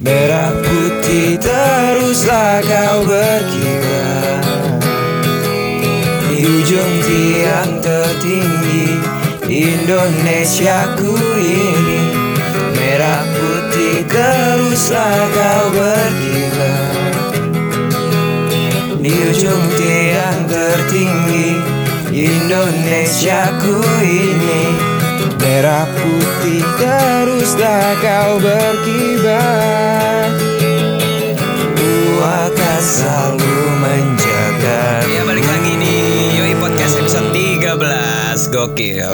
Merah putih teruslah kau berkibar Di ujung tiang tertinggi Indonesiaku ini. Merah putih teruslah kau berkibar Di ujung tiang tertinggi Indonesiaku ini Merah putih teruslah kau berkibar Ku akan selalu menjaga Ya balik lagi nih Yoi Podcast episode 13 Gokil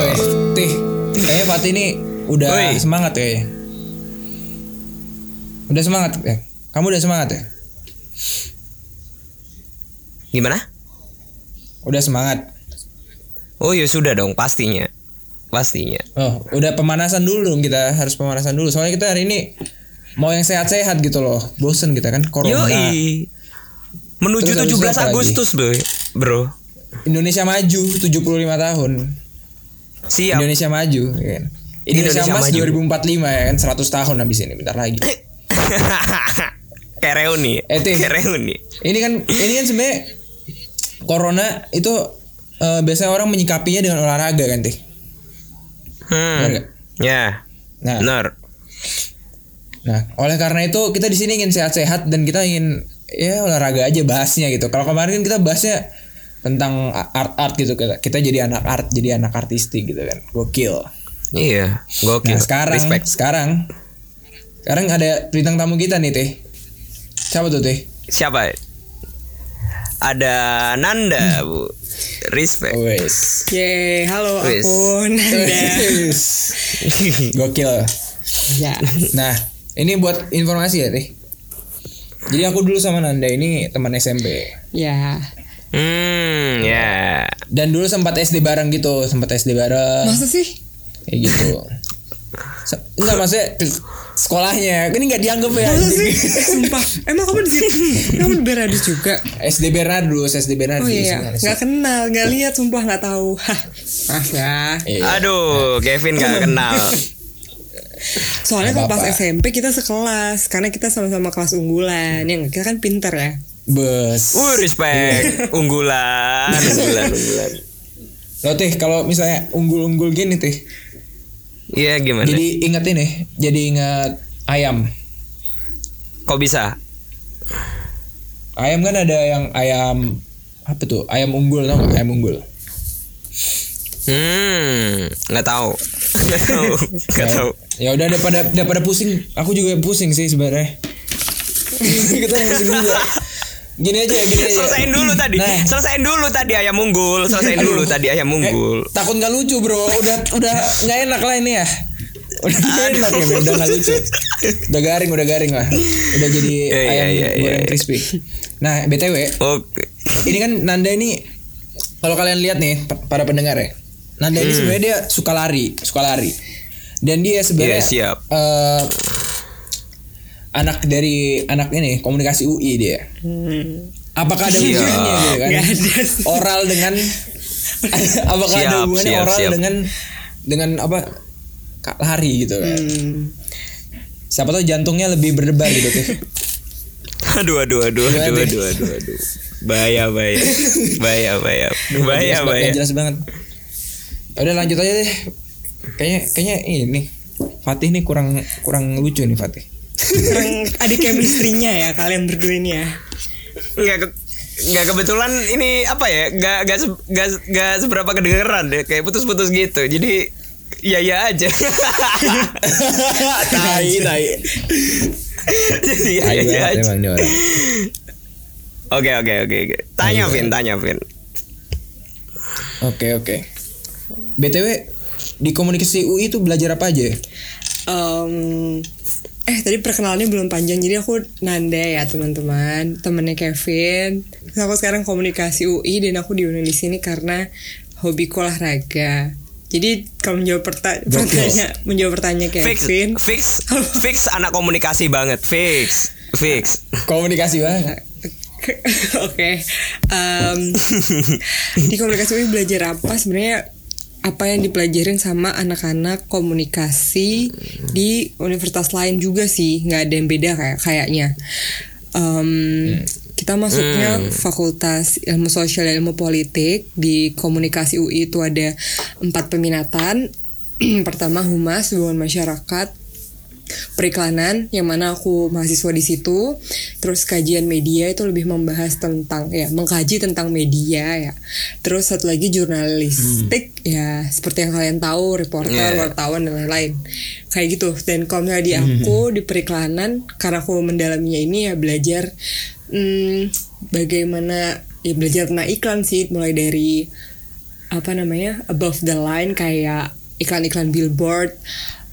Tih, kayaknya Fatih ini udah Woi. semangat kayaknya. Udah semangat ya? Kamu udah semangat ya? Gimana? Udah semangat. Oh ya sudah dong pastinya Pastinya Oh, udah pemanasan dulu dong kita harus pemanasan dulu. Soalnya kita hari ini mau yang sehat-sehat gitu loh. Bosen kita kan corona. Yoi Menuju Terus habis itu 17 apa lagi? Agustus bro Indonesia maju 75 tahun. Siap Indonesia maju ya kan. Indonesia, Indonesia Emas maju. 2045 ya kan 100 tahun habis ini bentar lagi. Kayak reuni Eh, Tih. Kayak reuni ini kan ini kan sebenarnya corona itu eh, biasanya orang menyikapinya dengan olahraga kan teh. Hmm? Ya Nah, Benar nah oleh karena itu kita di sini ingin sehat-sehat dan kita ingin ya olahraga aja bahasnya gitu. Kalau kemarin kan kita bahasnya tentang art-art gitu kita, kita jadi anak art jadi anak artistik gitu kan gokil. Iya Gokil Nah sekarang Respect sekarang sekarang ada bintang tamu kita nih teh. Siapa tuh teh? Siapa? Ada Nanda bu Respect Wes. Ye, halo Wis. aku Nanda. Gokil. ya. Nah, ini buat informasi ya, Teh. Jadi aku dulu sama Nanda ini teman SMP. Ya. Hmm ya Dan dulu sempat SD bareng gitu, sempat SD bareng. Masa sih? Kayak gitu. Enggak maksudnya sekolahnya. Ini nggak dianggap ya. Masa anjing. sih? Sumpah. Emang kamu di situ? Kamu di Beradus juga? SD Bernardus, SD Oh Bernardus. iya. gimana sih? Gak kenal, gak lihat, sumpah gak tahu. Hah. Maaf ya. Iya. Aduh Kevin gak kenal Soalnya Nggak kalau pas. SMP kita sekelas, karena kita sama-sama kelas unggulan. Yang kita kan pinter ya. Bes. Wuh respect Unggulan Unggulan Unggulan Loh, Teh, kalau misalnya unggul-unggul gini, Teh. Iya gimana Jadi ingat ini, jadi ingat ayam. Kok bisa Ayam kan ada yang ayam apa tuh? Ayam unggul tau nggak? Ayam unggul. Hmm nggak tahu Nggak tahu Nggak tahu Ya udah daripada daripada pusing, aku juga pusing sih sebenarnya. Kita pusing juga. Gini aja, gini aja. Selesain dulu tadi Nah. Selesain dulu tadi ayam unggul Selesain dulu tadi ayam unggul Eh, takut nggak lucu bro, udah udah nggak enak lah ini ya. Udah nggak enak ya, udah nggak lucu. Udah garing, udah garing lah. Udah jadi Iya, iya, ayam iya, goreng iya. crispy. Nah btw, Oke ini kan Nanda ini kalau kalian lihat nih pa- para pendengar ya, Nanda Hmm. ini sebenarnya dia suka lari, suka lari. Dan dia sebenarnya Iya, siap. eh, anak dari anak ini komunikasi UI dia. Apakah ada Siap. hubungannya gitu kan? Ada sih. Oral dengan apakah ada Siap, hubungannya siap, oral siap. dengan dengan apa ka- lari gitu kan? Hmm. Siapa tahu jantungnya lebih berdebar gitu tuh. Aduh aduh aduh aduh aduh aduh aduh Bahaya bahaya Bahaya bahaya Bahaya jelas, banget, bahaya nggak jelas banget. Udah lanjut aja deh. Kayaknya kayaknya ini Fatih nih kurang kurang lucu nih Fatih. Kurang ada chemistry-nya ya kalian berdua ini ya. nggak ke- nggak kebetulan ini apa ya nggak nggak se- nggak nggak seberapa kedengeran deh kayak putus-putus gitu jadi ya ya aja tai tai. jadi ya ya, aja oke oke oke oke tanya. Vin tanya Vin Oke oke. BTW di komunikasi UI itu belajar apa aja? ya? Eh tadi perkenalannya belum panjang jadi aku Nanda ya teman-teman. Temennya Kevin. Terus aku sekarang komunikasi UI dan aku diundang di sini karena hobiku olahraga. Jadi kalau menjawab perta- pertanyaan menjawab pertanyaan fix Kevin. fix fix anak komunikasi banget. Fix fix. Komunikasi banget. Oke, Em, di komunikasi UI belajar apa? Sebenarnya apa yang dipelajarin sama anak-anak komunikasi di universitas lain juga sih nggak ada yang beda kayak kayaknya. Em, kita masuknya fakultas ilmu sosial dan ilmu politik. Di komunikasi UI itu ada empat peminatan. Pertama humas hubungan masyarakat periklanan yang mana aku mahasiswa di situ. Terus kajian media itu lebih membahas tentang ya mengkaji tentang media ya. Terus satu lagi jurnalistik ya seperti yang kalian tahu reporter Yeah. wartawan dan lain-lain. Kayak gitu. Dan kalau misalnya di aku di periklanan karena aku mendalaminya ini ya belajar hmm, bagaimana ya belajar tentang iklan sih. Mulai dari apa namanya above the line kayak iklan-iklan billboard,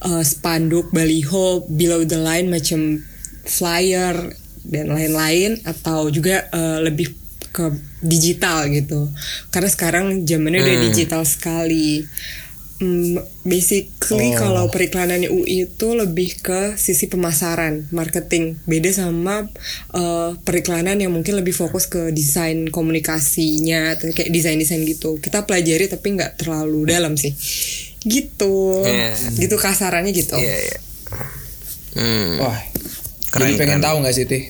uh, spanduk, baliho, below the line macam flyer dan lain-lain atau juga uh, lebih ke digital gitu. Karena sekarang zamannya udah digital sekali. Hmm, basically kalau periklanan UI itu lebih ke sisi pemasaran, marketing. Beda sama uh, periklanan yang mungkin lebih fokus ke desain komunikasinya, atau kayak desain-desain gitu. Kita pelajari tapi nggak terlalu dalam sih. Gitu. Iya. Gitu kasarannya gitu. Iya, iya. Hmm. Wah. Keren, jadi pengen keren. tahu nggak sih Tih?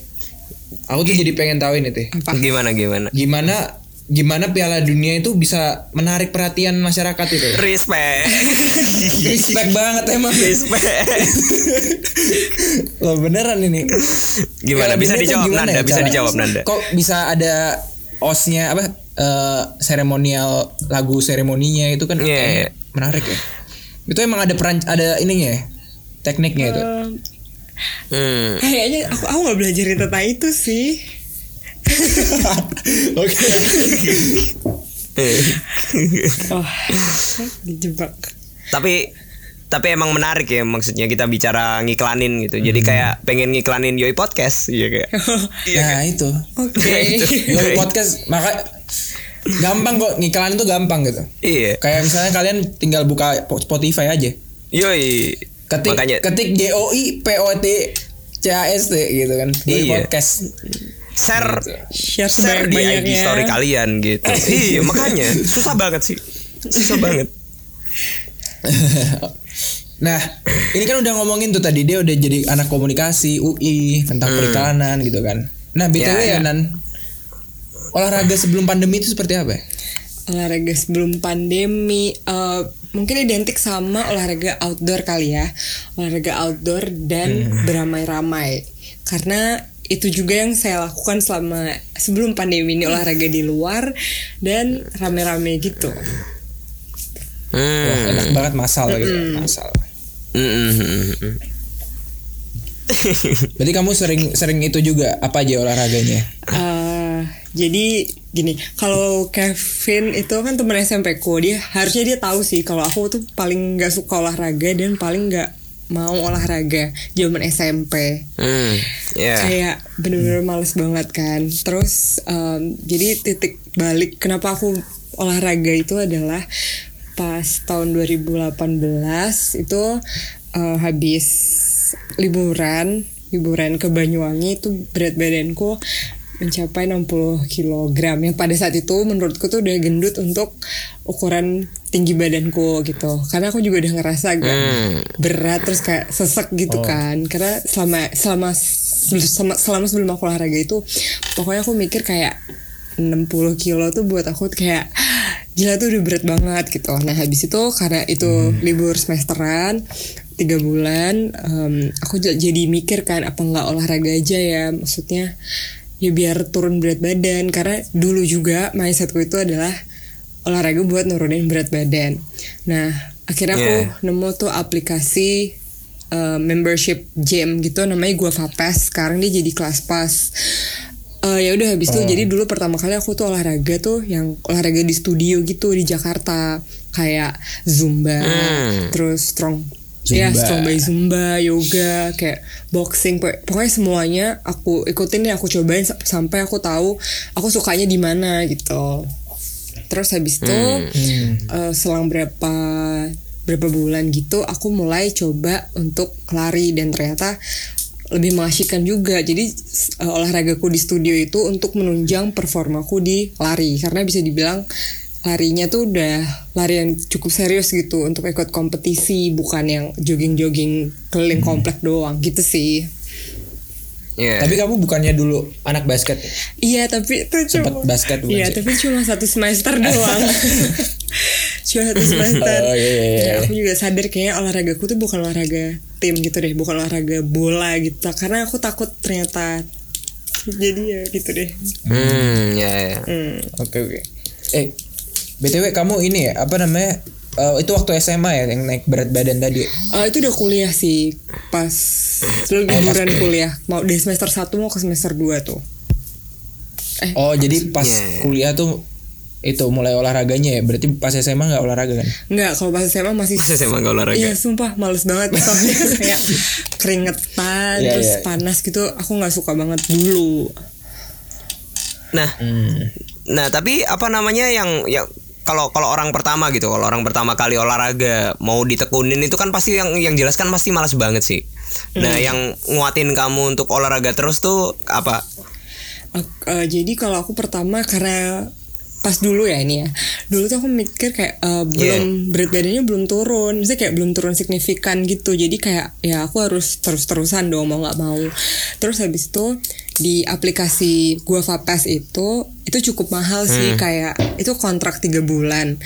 Aku tuh jadi pengen tahu ini Tih. Gimana gimana? Gimana gimana Piala Dunia itu bisa menarik perhatian masyarakat itu? Respect. Respect banget emang. Respect. Loh beneran ini. Gimana? Piala Bisa dijawab gimana Nanda, ya bisa dijawab Nanda. Kok bisa ada osnya apa eh, seremonial lagu seremoninya itu kan kayaknya iya. Menarik ya. Itu emang ada peran ada ininya ya? Tekniknya itu. Um, Hmm. kayaknya aku aku nggak belajarin tentang itu sih. Oke. Oh, dijebak. tapi tapi emang menarik ya maksudnya kita bicara ngiklanin gitu. Jadi kayak pengen ngiklanin Yoi Podcast iya kayak. Nah, itu. Oke. Yo, podcast maka gampang kok ngiklan itu gampang gitu. Iya. Kayak misalnya kalian tinggal buka Spotify aja. Yoi. Ketik Makanya ketik J O I P O T C A S T gitu kan. Yoi Iya. podcast. share Share share di IG story kalian gitu. iya, makanya susah banget sih. Susah banget. Nah, ini kan udah ngomongin tuh tadi dia udah jadi anak komunikasi UI tentang periklanan gitu kan. Nah, BTW Hmm. Ya, ya, ya. Nan. Olahraga sebelum pandemi itu seperti apa? ya? olahraga sebelum pandemi eh, mungkin identik sama olahraga outdoor kali ya olahraga outdoor dan beramai-ramai karena itu juga yang saya lakukan selama sebelum pandemi ini olahraga di luar dan rame-rame gitu Wah, Hmm. enak banget masal gitu, masal. Mm-mm. Berarti kamu sering sering itu juga apa aja olahraganya? Eh, jadi gini, kalau Kevin itu kan teman SMP ku, dia harusnya dia tahu sih kalau aku tuh paling nggak suka olahraga dan paling nggak mau olahraga zaman SMP. Hmm. Ya. Kayak bener-bener males banget kan. Terus em, jadi titik balik kenapa aku olahraga itu adalah pas tahun 2018 itu eh, habis liburan liburan ke Banyuwangi itu berat badanku mencapai 60 kg yang pada saat itu menurutku tuh udah gendut untuk ukuran tinggi badanku gitu. Karena aku juga udah ngerasa agak berat terus kayak sesek gitu kan. Karena selama selama selama, selama sebelum aku olahraga itu pokoknya aku mikir kayak 60 kilo tuh buat aku kayak gila tuh udah berat banget gitu. Nah habis itu karena itu libur semesteran tiga bulan em, aku jadi mikir kan apa nggak olahraga aja ya? Maksudnya ya biar turun berat badan. Karena dulu juga mindsetku itu adalah olahraga buat nurunin berat badan. Nah akhirnya aku Yeah. nemu tuh aplikasi uh, membership gym gitu. Namanya gua Vapas. Sekarang dia jadi kelas pas. Eh, ya udah habis itu jadi dulu pertama kali aku tuh olahraga tuh yang olahraga di studio gitu di Jakarta. Kayak zumba terus strong Zumba. strong by zumba yoga kayak boxing. Pokok- pokoknya semuanya aku ikutin deh aku cobain sa- sampai aku tahu aku sukanya di mana gitu. Terus habis itu eh, selang berapa berapa bulan gitu aku mulai coba untuk lari. Dan ternyata lebih mengasyikkan juga. Jadi eh, olahragaku di studio itu untuk menunjang performaku di lari. Karena bisa dibilang larinya tuh udah lari yang cukup serius gitu untuk ikut kompetisi bukan yang jogging-jogging keliling komplek doang gitu sih. Iya. Tapi kamu bukannya dulu anak basket? Iya tapi cuma basket bukan Iya sih? tapi cuma satu semester doang. cuma satu semester. Oh, iya, iya, iya. Ya, aku juga sadar kayaknya olahragaku tuh bukan olahraga tim gitu deh, bukan olahraga bola gitu. Karena aku takut ternyata jadi ya gitu deh. Hmm, ya, ya. Hmm. Oke oke. Eh, btw kamu ini ya apa namanya? eh, itu waktu SMA ya yang naik berat badan tadi. Eh, itu udah kuliah sih pas liburan kuliah mau dari semester 1 mau ke semester 2 tuh. Eh, Oh jadi pas Iya. kuliah tuh itu mulai olahraganya ya. Berarti pas SMA nggak olahraga kan? Enggak, kalau pas SMA masih Masa SMA nggak olahraga? Iya, sumpah males banget soalnya kayak keringetan Iya, terus iya. panas gitu. Aku nggak suka banget dulu. Nah, Hmm. nah tapi apa namanya yang yang kalau kalau orang pertama gitu, kalau orang pertama kali olahraga mau ditekunin itu kan pasti yang yang jelas kan pasti malas banget sih. Nah, Hmm. yang nguatin kamu untuk olahraga terus tuh apa? Ak- eh, jadi kalau aku pertama karena pas dulu ya ini ya dulu tuh aku mikir kayak eh, belum berat badannya belum turun maksudnya kayak belum turun signifikan gitu jadi kayak ya aku harus terus terusan dong mau nggak mau terus habis itu di aplikasi gua Vapas itu itu cukup mahal sih kayak itu kontrak tiga bulan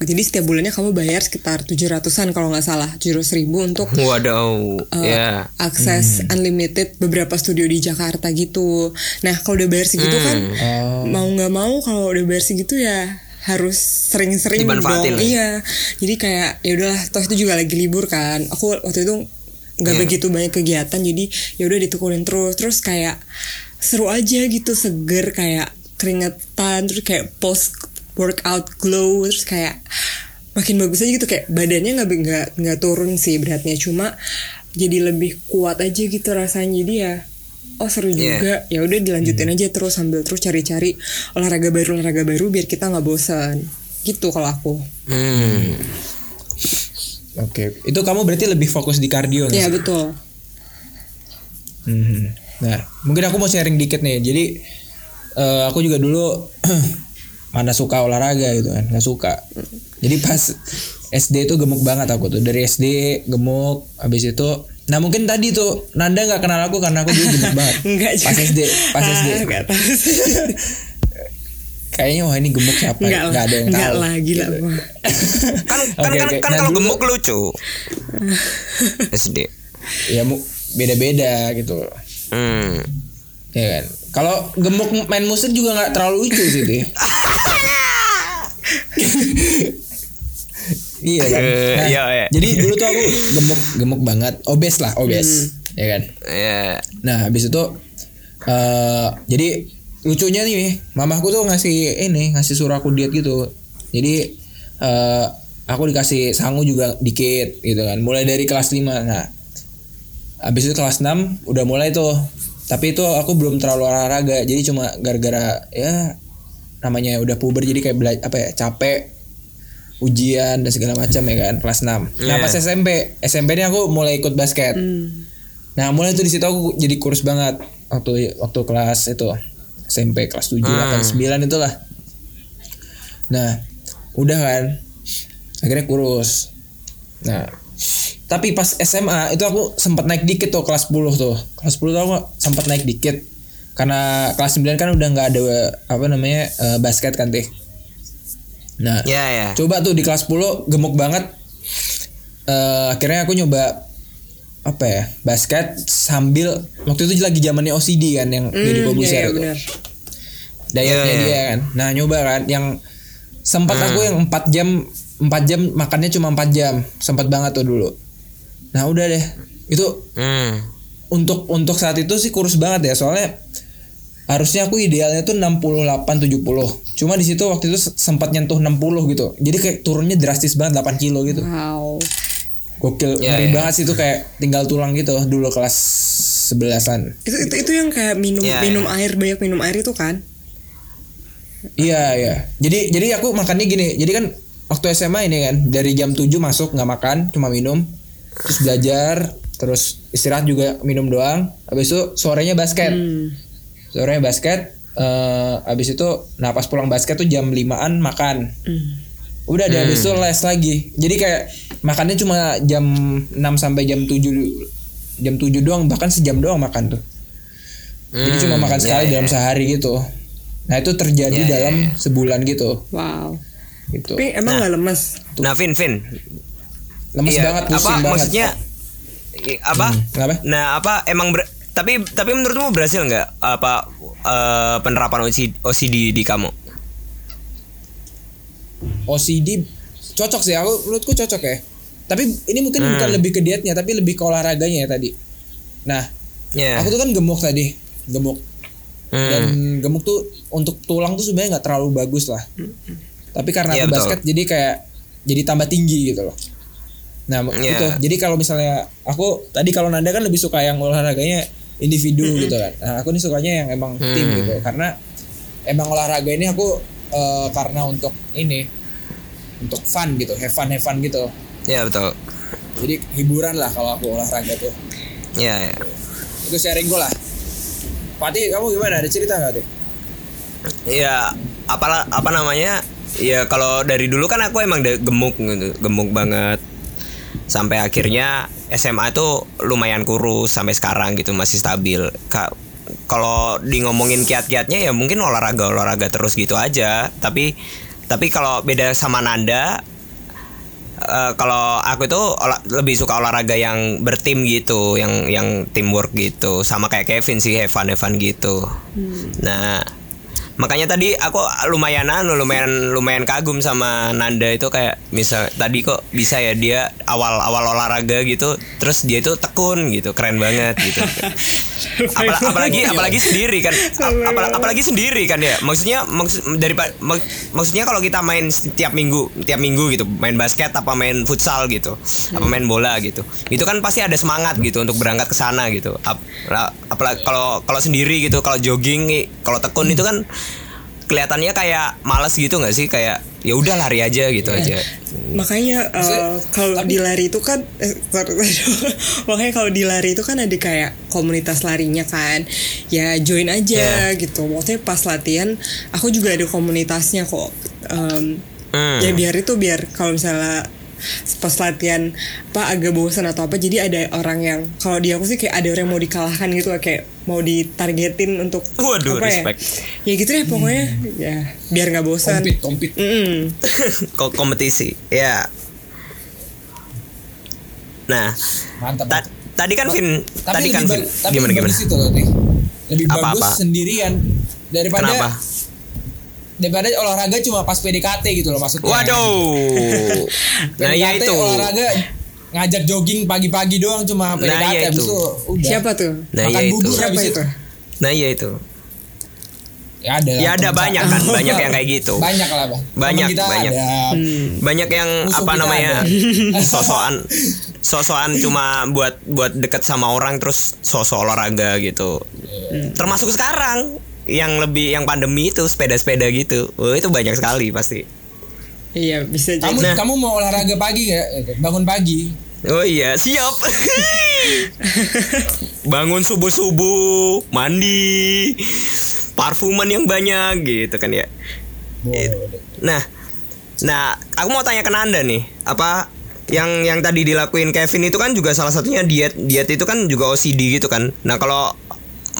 jadi setiap bulannya kamu bayar sekitar 700-an kalau nggak salah 700 ribu untuk Waduh, eh, ya. akses unlimited beberapa studio di Jakarta gitu. Nah kalau udah bayar segitu kan Oh. mau nggak mau kalau udah bayar segitu ya harus sering-sering dong. Iya. Jadi kayak ya udahlah toh itu juga lagi libur kan. Aku waktu itu nggak Iya. begitu banyak kegiatan jadi ya udah ditekunin terus. Terus kayak seru aja gitu seger kayak keringetan terus kayak post workout glow terus kayak makin bagus aja gitu. Kayak badannya nggak nggak nggak turun sih beratnya cuma jadi lebih kuat aja gitu rasanya. Jadi ya oh seru Iya. juga. Ya udah dilanjutin aja terus sambil terus cari-cari olahraga baru olahraga baru biar kita nggak bosan gitu kalau aku. Hmm. Oke. Itu kamu berarti lebih fokus di kardio nih? ya betul Mhm. Nah, mungkin aku mau sharing dikit nih. Jadi eh, aku juga dulu mana suka olahraga gitu kan, nggak suka. Jadi pas SD itu gemuk banget aku tuh. Dari SD gemuk, habis itu Nah mungkin tadi tuh Nanda nggak kenal aku karena aku dulu gemuk banget. Enggak Pas juga. SD, pas SD. Ah, nggak tahu sih. Kayaknya wah ini gemuk siapa? Enggak lah. Nggak ada yang Enggak tahu. lah gila Gitu. Kan kan Oke, kan, oke. kan Nah, kalau dulu gemuk lucu. SD. Ya mu- beda-beda gitu. Hmm. Ya kan. Kalau gemuk main musik juga nggak terlalu lucu sih dia. iya kan. Eh, Nah, iya, iya. Jadi dulu tuh aku gemuk gemuk banget, obes lah, obes. Ya kan. Ya. Nah, habis itu eh jadi lucunya nih, mamaku tuh ngasih ini, ngasih suruh aku diet gitu. Jadi eh aku dikasih sangu juga dikit gitu kan. Mulai dari kelas 5. Nah, habis itu kelas 6 udah mulai tuh. Tapi itu aku belum terlalu olahraga. Jadi cuma gara-gara ya namanya udah puber jadi kayak bela- apa ya, capek ujian dan segala macam ya kan kelas 6. Nah, Iya. pas SMP, SMP ini aku mulai ikut basket. Hmm. Nah mulai tuh di situ aku jadi kurus banget waktu waktu kelas itu SMP kelas 7, 8, 9 itulah. Nah udah kan akhirnya kurus. Nah tapi pas SMA itu aku sempat naik dikit tuh kelas 10 tuh kelas 10 tuh aku sempat naik dikit karena kelas 9 kan udah nggak ada apa namanya eh, basket kan teh. Nah Ya ya. Coba tuh di kelas 10 gemuk banget. Eh akhirnya aku nyoba apa ya basket sambil waktu itu lagi zamannya OCD kan yang jadi Hmm, Kobuser iya, iya, tuh. benar. Dietnya Iya, dia kan. Nah nyoba kan yang sempat Hmm. aku yang 4 jam 4 jam makannya cuma 4 jam sempat banget tuh dulu. Nah udah deh itu Hmm. untuk untuk saat itu sih kurus banget ya soalnya harusnya aku idealnya tuh 68 70. Cuma di situ waktu itu se- sempat nyentuh 60 gitu. Jadi kayak turunnya drastis banget 8 kilo gitu. Wow. Gokil Ya, ngeri ya. banget sih itu kayak tinggal tulang gitu dulu kelas 11-an. Itu itu itu yang kayak minum Iya, minum air banyak minum air itu kan? Iya iya. Jadi jadi aku makannya gini. Jadi kan waktu SMA ini kan dari jam 7 masuk nggak makan cuma minum. Terus belajar, terus istirahat juga minum doang. Habis itu sorenya basket. Hmm. Sorenya basket. eh abis itu nah pas pulang basket tuh jam 5an makan Hmm. Udah deh abis itu les lagi jadi kayak makannya cuma jam 6 sampai jam 7 jam 7 doang bahkan sejam doang makan tuh jadi cuma Hmm, makan ya, sekali ya. dalam sehari gitu nah itu terjadi Ya, ya, dalam sebulan gitu Wow. gitu Tapi emang nggak lemes? Nah, Vin, Vin. lemes Iya, banget apa pusing banget maksudnya apa? Hmm, kenapa? Nah, apa emang ber- tapi tapi menurutmu berhasil nggak apa eh, penerapan OCD, OCD di kamu? OCD cocok sih aku menurutku cocok ya tapi ini mungkin Hmm. bukan lebih ke dietnya tapi lebih ke olahraganya ya tadi nah Ya. aku tuh kan gemuk tadi gemuk Hmm. dan gemuk tuh untuk tulang tuh sebenarnya nggak terlalu bagus lah tapi karena Iya, aku betul. basket jadi kayak jadi tambah tinggi gitu loh nah Iya. itu jadi kalau misalnya aku tadi kalau Nanda kan lebih suka yang olahraganya individu gitu kan nah aku nih sukanya yang emang tim Hmm. gitu karena emang olahraga ini aku eh, karena untuk ini untuk fun gitu have fun have fun gitu Ya betul. jadi hiburan lah kalau aku olahraga tuh Ya, ya. itu sharing gue lah Pati kamu gimana ada cerita nggak tuh Ya, apalah apa namanya? Ya kalau dari dulu kan aku emang gemuk gitu, gemuk banget. Sampai akhirnya SMA itu lumayan kurus sampai sekarang gitu masih stabil. Ka- kalau di ngomongin kiat-kiatnya ya mungkin olahraga olahraga terus gitu aja. Tapi tapi kalau beda sama Nanda eh, kalau aku itu olah- lebih suka olahraga yang bertim gitu, yang yang teamwork gitu, sama kayak Kevin sih, have fun gitu. Nah, makanya tadi aku lumayan anu, lumayan lumayan kagum sama Nanda itu kayak misal tadi kok bisa ya dia awal awal olahraga gitu, terus dia itu tekun gitu, keren banget gitu. Apala- apalagi apalagi sendiri kan, ap- apala- apalagi sendiri kan ya. Maksudnya maksud dari maksudnya kalau kita main setiap minggu, tiap minggu gitu, main basket apa main futsal gitu, apa main bola gitu. Itu kan pasti ada semangat gitu untuk berangkat ke sana gitu. Ap- la- Apalagi kalau kalau sendiri gitu, kalau jogging, kalau tekun itu kan kelihatannya kayak males gitu nggak sih kayak ya udah lari aja gitu aja. Makanya eh, kalau di lari itu kan eh, makanya kalau di lari itu kan ada kayak komunitas larinya kan. Ya join aja gitu. Maksudnya pas latihan aku juga ada komunitasnya kok. Em, Hmm. Ya biar itu biar kalau misalnya pas latihan apa agak bosan atau apa jadi ada orang yang kalau di aku sih kayak ada orang yang mau dikalahkan gitu kayak mau ditargetin untuk Waduh, apa ya? respect. ya gitu deh pokoknya ya biar nggak bosan. Kompet kompet. Ko- kompetisi ya. Nah mantap ta- tadi kan Vin tadi kan Vin. tapi gimana lebih gimana? bagus loh lebih Apa, bagus apa? sendirian. Daripada kenapa daripada olahraga cuma pas PDKT gitu loh maksudnya. Waduh. Nah ya itu. olahraga ngajak jogging pagi-pagi doang cuma PDKT Nah, ya itu. itu udah. Siapa tuh? Nah makan ya itu. bubur siapa habis itu? Nah ya itu. Ya ada ya ada banyak kan banyak yang kayak gitu. Banyak lah Bang. Banyak, kita banyak. ada. banyak yang Musuh apa namanya sosokan sosokan cuma buat buat deket sama orang terus sosok olahraga gitu. Termasuk sekarang yang lebih yang pandemi itu sepeda-sepeda gitu oh, itu banyak sekali pasti iya bisa jadi kamu Nah. kamu mau olahraga pagi nggak bangun pagi Oh iya, siap. Bangun subuh-subuh, mandi, parfuman yang banyak gitu kan ya. Boleh. Nah, nah, aku mau tanya ke Nanda nih, apa yang yang tadi dilakuin Kevin itu kan juga salah satunya diet diet itu kan juga OCD gitu kan. Nah kalau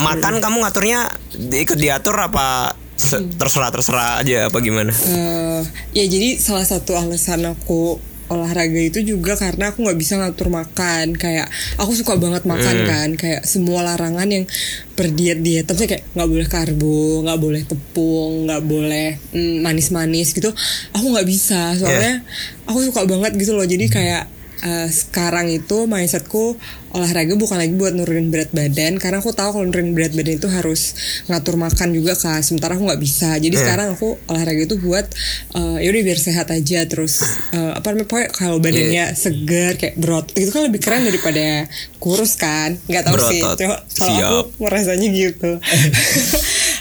makan kamu ngaturnya ikut diatur apa se- terserah terserah aja apa gimana? Eh, ya jadi salah satu alasan aku olahraga itu juga karena aku nggak bisa ngatur makan. Kayak aku suka banget makan kan. Kayak semua larangan yang berdiet diet tapi kayak nggak boleh karbo nggak boleh tepung nggak boleh mm, manis-manis gitu. Aku nggak bisa. Soalnya aku suka banget gitu loh. Jadi kayak eh, sekarang itu mindsetku olahraga bukan lagi buat nurunin berat badan. Karena aku tahu kalau nurunin berat badan itu harus ngatur makan juga kan sementara aku nggak bisa. Jadi sekarang aku olahraga itu buat eh yaudah biar sehat aja. Terus eh, apa namanya pokoknya kalau badannya segar kayak berotot itu kan lebih keren daripada kurus kan? Nggak tahu sih. Berotot. Cuma kalau aku Siap. merasanya gitu.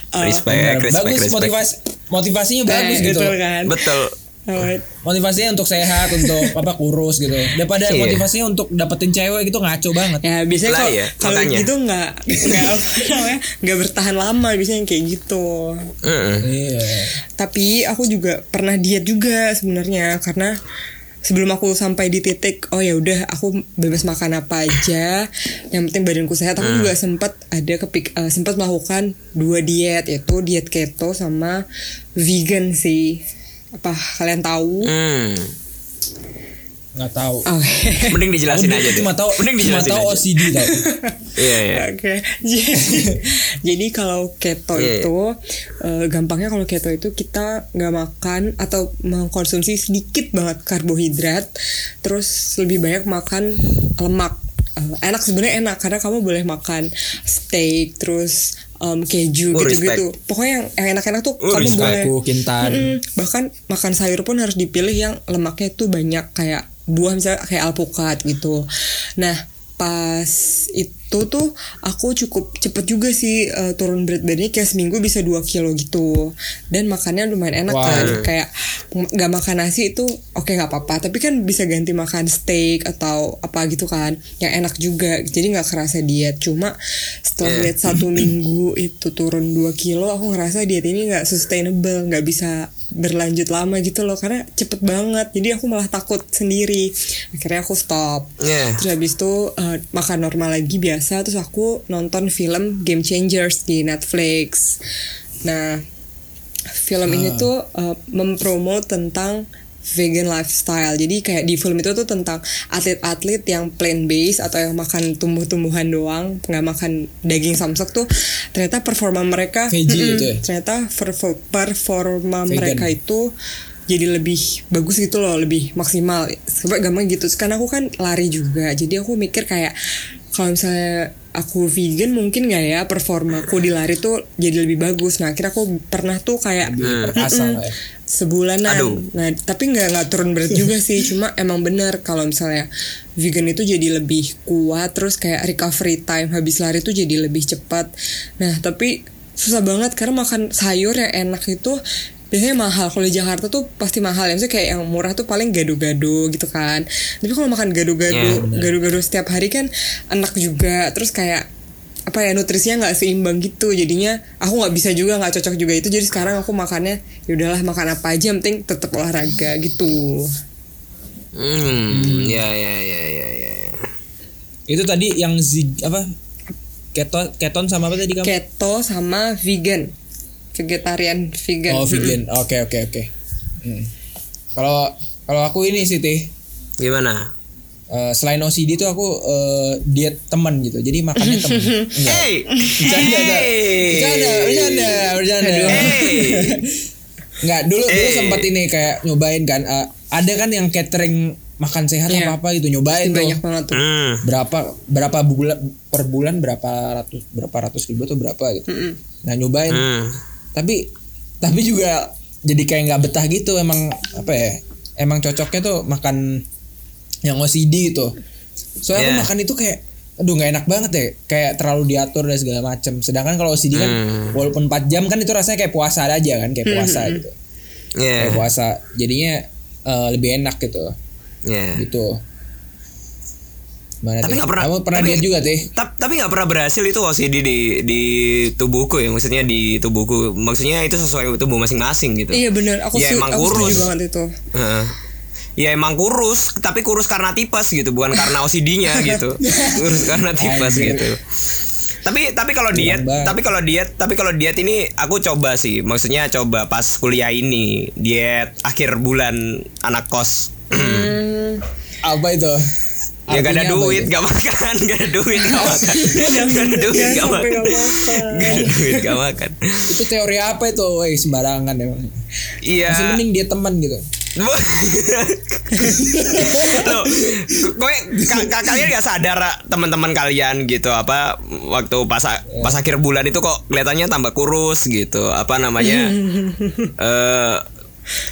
Respect, respect, bagus respect. motivasi motivasinya bagus eh, gitu betul kan. Betul. Alright. motivasinya untuk sehat untuk apa kurus gitu daripada Iya. motivasinya untuk dapetin cewek gitu ngaco banget Ya biasanya kalau iya, kalau gitu nggak nggak bertahan lama biasanya yang kayak gitu. Heeh. iya Tapi aku juga pernah diet juga sebenarnya karena sebelum aku sampai di titik oh ya udah aku bebas makan apa aja yang penting badanku sehat aku juga sempat ada kepik eh, sempat melakukan dua diet yaitu diet keto sama vegan sih apa kalian tahu Hmm. nggak tahu Oke. Mending dijelasin aja deh. cuma tahu Mending cuma dijelasin tahu aja. OCD tau Iya, iya. Oke, jadi, jadi kalau keto Iya. itu eh, gampangnya kalau keto itu kita nggak makan atau mengkonsumsi sedikit banget karbohidrat, terus lebih banyak makan lemak. Eh, enak sebenarnya enak karena kamu boleh makan steak, terus em, keju Oh, gitu-gitu. Pokoknya yang, yang enak-enak tuh Oh, kamu respect. boleh. aku kintan Mm-mm. bahkan makan sayur pun harus dipilih yang lemaknya itu banyak kayak buah misalnya kayak alpukat gitu nah pas itu tuh aku cukup cepet juga sih eh, turun berat badannya. Kayak seminggu bisa 2 kilo gitu. Dan makannya lumayan enak Wow. kan. Kayak nggak makan nasi itu oke nggak apa-apa. Tapi kan bisa ganti makan steak atau apa gitu kan yang enak juga. Jadi nggak kerasa diet. Cuma setelah Yeah. lihat satu minggu itu turun 2 kilo aku ngerasa diet ini nggak sustainable nggak bisa berlanjut lama gitu loh karena cepet banget. Jadi aku malah takut sendiri. Akhirnya aku stop. Iya. terus habis itu eh, makan normal lagi biasa terus aku nonton film Game Changers di Netflix. Nah film ini tuh eh, mempromo tentang vegan lifestyle. Jadi kayak di film itu tuh tentang atlet-atlet yang plant based atau yang makan tumbuh-tumbuhan doang, nggak makan daging samsak tuh ternyata performa mereka Veggie gitu ya? ternyata perfor- performa Vegan. mereka itu jadi lebih bagus gitu loh, lebih maksimal. Coba gampang gitu. Karena aku kan lari juga, jadi aku mikir kayak kalau misalnya aku vegan mungkin nggak ya performaku di lari tuh jadi lebih bagus. Nah akhirnya aku pernah tuh kayak Mm-mm. lah ya. sebulanan. Aduh. Nah tapi nggak nggak turun berat juga sih. Cuma emang bener kalau misalnya vegan itu jadi lebih kuat. Terus kayak recovery time habis lari tuh jadi lebih cepat. Nah tapi susah banget karena makan sayur yang enak itu biasanya mahal. Kalau di Jakarta tuh pasti mahal ya. Maksudnya kayak yang murah tuh paling gado-gado gitu kan. Tapi kalau makan gado-gado gado-gado setiap hari kan enak juga. Terus kayak apa ya nutrisinya nggak seimbang gitu. Jadinya aku nggak bisa juga nggak cocok juga itu. Jadi sekarang aku makannya ya udahlah makan apa aja yang penting tetap olahraga gitu. Hmm, ya ya ya ya ya. itu tadi yang zig apa keton keton sama apa tadi kamu? Keto sama vegan. Vegetarian vegan. Oh vegan. Oke oke oke. Hmm. kalau kalau aku ini sih teh Gimana? Eh, selain OCD tuh aku eh, diet teman gitu. Jadi makannya teman. Hey, bercanda bercanda bercanda bercanda. Hey. Enggak, dulu dulu Eh. sempat ini kayak nyobain kan eh, ada kan yang catering makan sehat Iya. apa apa gitu nyobain tuh. banyak banget tuh. Hmm. berapa berapa bulan per bulan berapa ratus berapa ratus ribu atau berapa gitu. Nah nyobain. Hmm. tapi tapi juga jadi kayak nggak betah gitu emang apa ya emang cocoknya tuh makan yang OCD gitu. Soalnya aku Yeah. makan itu kayak aduh nggak enak banget ya kayak terlalu diatur dan segala macam sedangkan kalau OCD kan Hmm. walaupun 4 jam kan itu rasanya kayak puasa aja kan kayak puasa gitu. Ya, kayak puasa. Jadinya eh, lebih enak gitu ya. gitu. Mana Tapi nggak pernah- kamu pernah tapi- diet juga teh Ta- tapi nggak pernah berhasil itu OCD di di tubuhku ya maksudnya di tubuhku. Maksudnya itu sesuai tubuh masing-masing gitu. Iya bener. Aku Ya, sih emang aku setuju kurus. banget itu. Heeh. ya emang kurus tapi kurus karena tipes gitu bukan karena OCD-nya gitu. Kurus karena tipes Anjir. gitu. Tapi tapi kalau diet tapi kalau diet tapi kalau diet ini aku coba sih. Maksudnya coba pas kuliah ini diet akhir bulan anak kos. Hmm, apa itu? Ya gak ada duit gak makan gak ada duit gak makan. Gak ada duit gak makan. gak ada duit gak makan. Itu teori apa itu? Woi sembarangan emang. Iya. Masih mending dia teman gitu. Loh, gue ka- ka- kalian gak sadar teman-teman kalian gitu apa waktu pas pas akhir bulan itu kok kelihatannya tambah kurus gitu apa namanya eh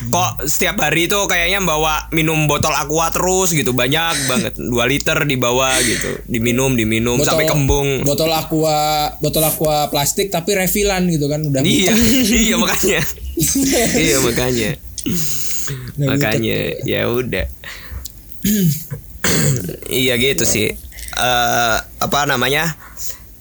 kok setiap hari itu kayaknya bawa minum botol aqua terus gitu. Banyak banget. 2 liter dibawa gitu. Diminum diminum sampai kembung. botol aqua botol aqua plastik tapi refillan gitu kan udah iya. iya makanya. Iya makanya. Nggak makanya ya udah. Iya gitu sih. Eh apa namanya?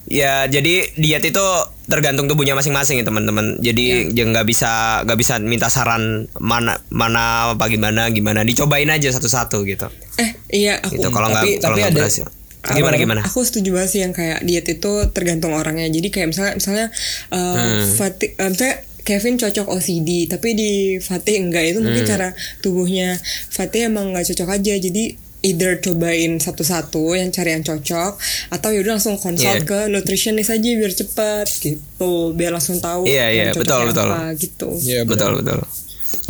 Ya jadi diet itu tergantung tubuhnya masing-masing ya teman-teman jadi Ya. ya nggak bisa nggak bisa minta saran mana mana apa gimana gimana dicobain aja satu-satu gitu Eh iya aku gitu kalau tapi- nggak kalau tapi nggak ada- berhasil gimana gimana Aku setuju banget sih yang kayak diet itu tergantung orangnya. Jadi kayak misalnya misalnya uh, Hmm. Fatih, uh, misalnya Kevin cocok OCD, tapi di Fatih enggak itu mungkin Hmm. cara tubuhnya Fatih emang nggak cocok aja. Jadi either cobain satu-satu yang cari yang cocok atau yaudah langsung Iya. consult ke nutritionist aja biar cepet gitu biar langsung tahu Iya, iya, yang betul, betul. apa gitu Iya, benar. betul betul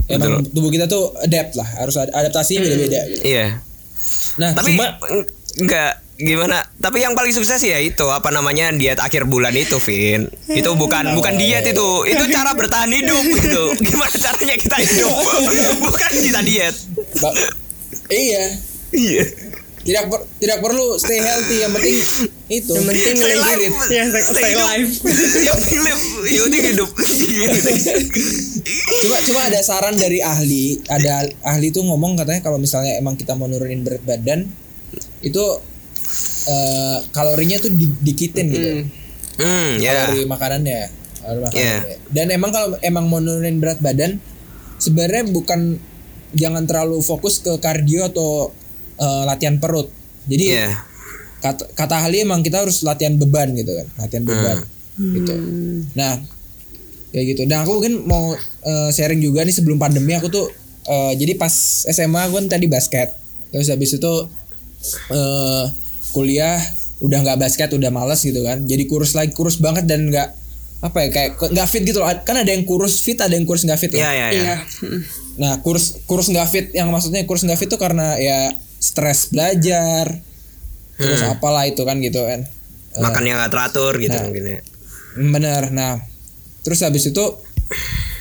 Emang Betul. tubuh kita tuh adapt lah, harus ad- adaptasinya beda-beda. gitu. iya Nah, tapi cuma eng- nggak gimana tapi yang paling sukses ya itu apa namanya diet akhir bulan itu Vin itu bukan bukan diet itu itu cara bertahan hidup gitu gimana caranya kita hidup bukan kita diet ba- iya, iya tidak per- tidak perlu stay healthy, yang penting itu. yang penting Stay lagi live. ya stay, stay hidup. live yang penting live yang penting hidup cuma cuma ada saran dari ahli, ada ahli tuh ngomong katanya kalau misalnya emang kita mau nurunin berat badan itu eh, kalorinya tuh di- dikitin gitu. hmm ya kalori makanannya, kalori makanannya. Iya. Dan emang kalau emang mau nurunin berat badan sebenarnya bukan jangan terlalu fokus ke kardio atau eh, latihan perut. Jadi Iya. kata, kata ahli emang kita harus latihan beban gitu kan, latihan beban gitu. Nah, kayak gitu. Dan aku mungkin mau eh, sharing juga nih sebelum pandemi aku tuh eh, jadi pas SMA aku kan tadi basket. Terus habis itu eh kuliah udah nggak basket udah males gitu kan. Jadi kurus lagi kurus banget dan nggak apa ya kayak nggak fit gitu loh. Kan ada yang kurus fit, ada yang kurus nggak fit ya ya. ya ya iya Nah, kurus kurus nggak fit yang maksudnya kurus nggak fit tuh karena ya stres belajar. Terus apalah itu kan gitu kan. makan yang nggak teratur gitu Nah. mungkin ya Bener. Nah, terus habis itu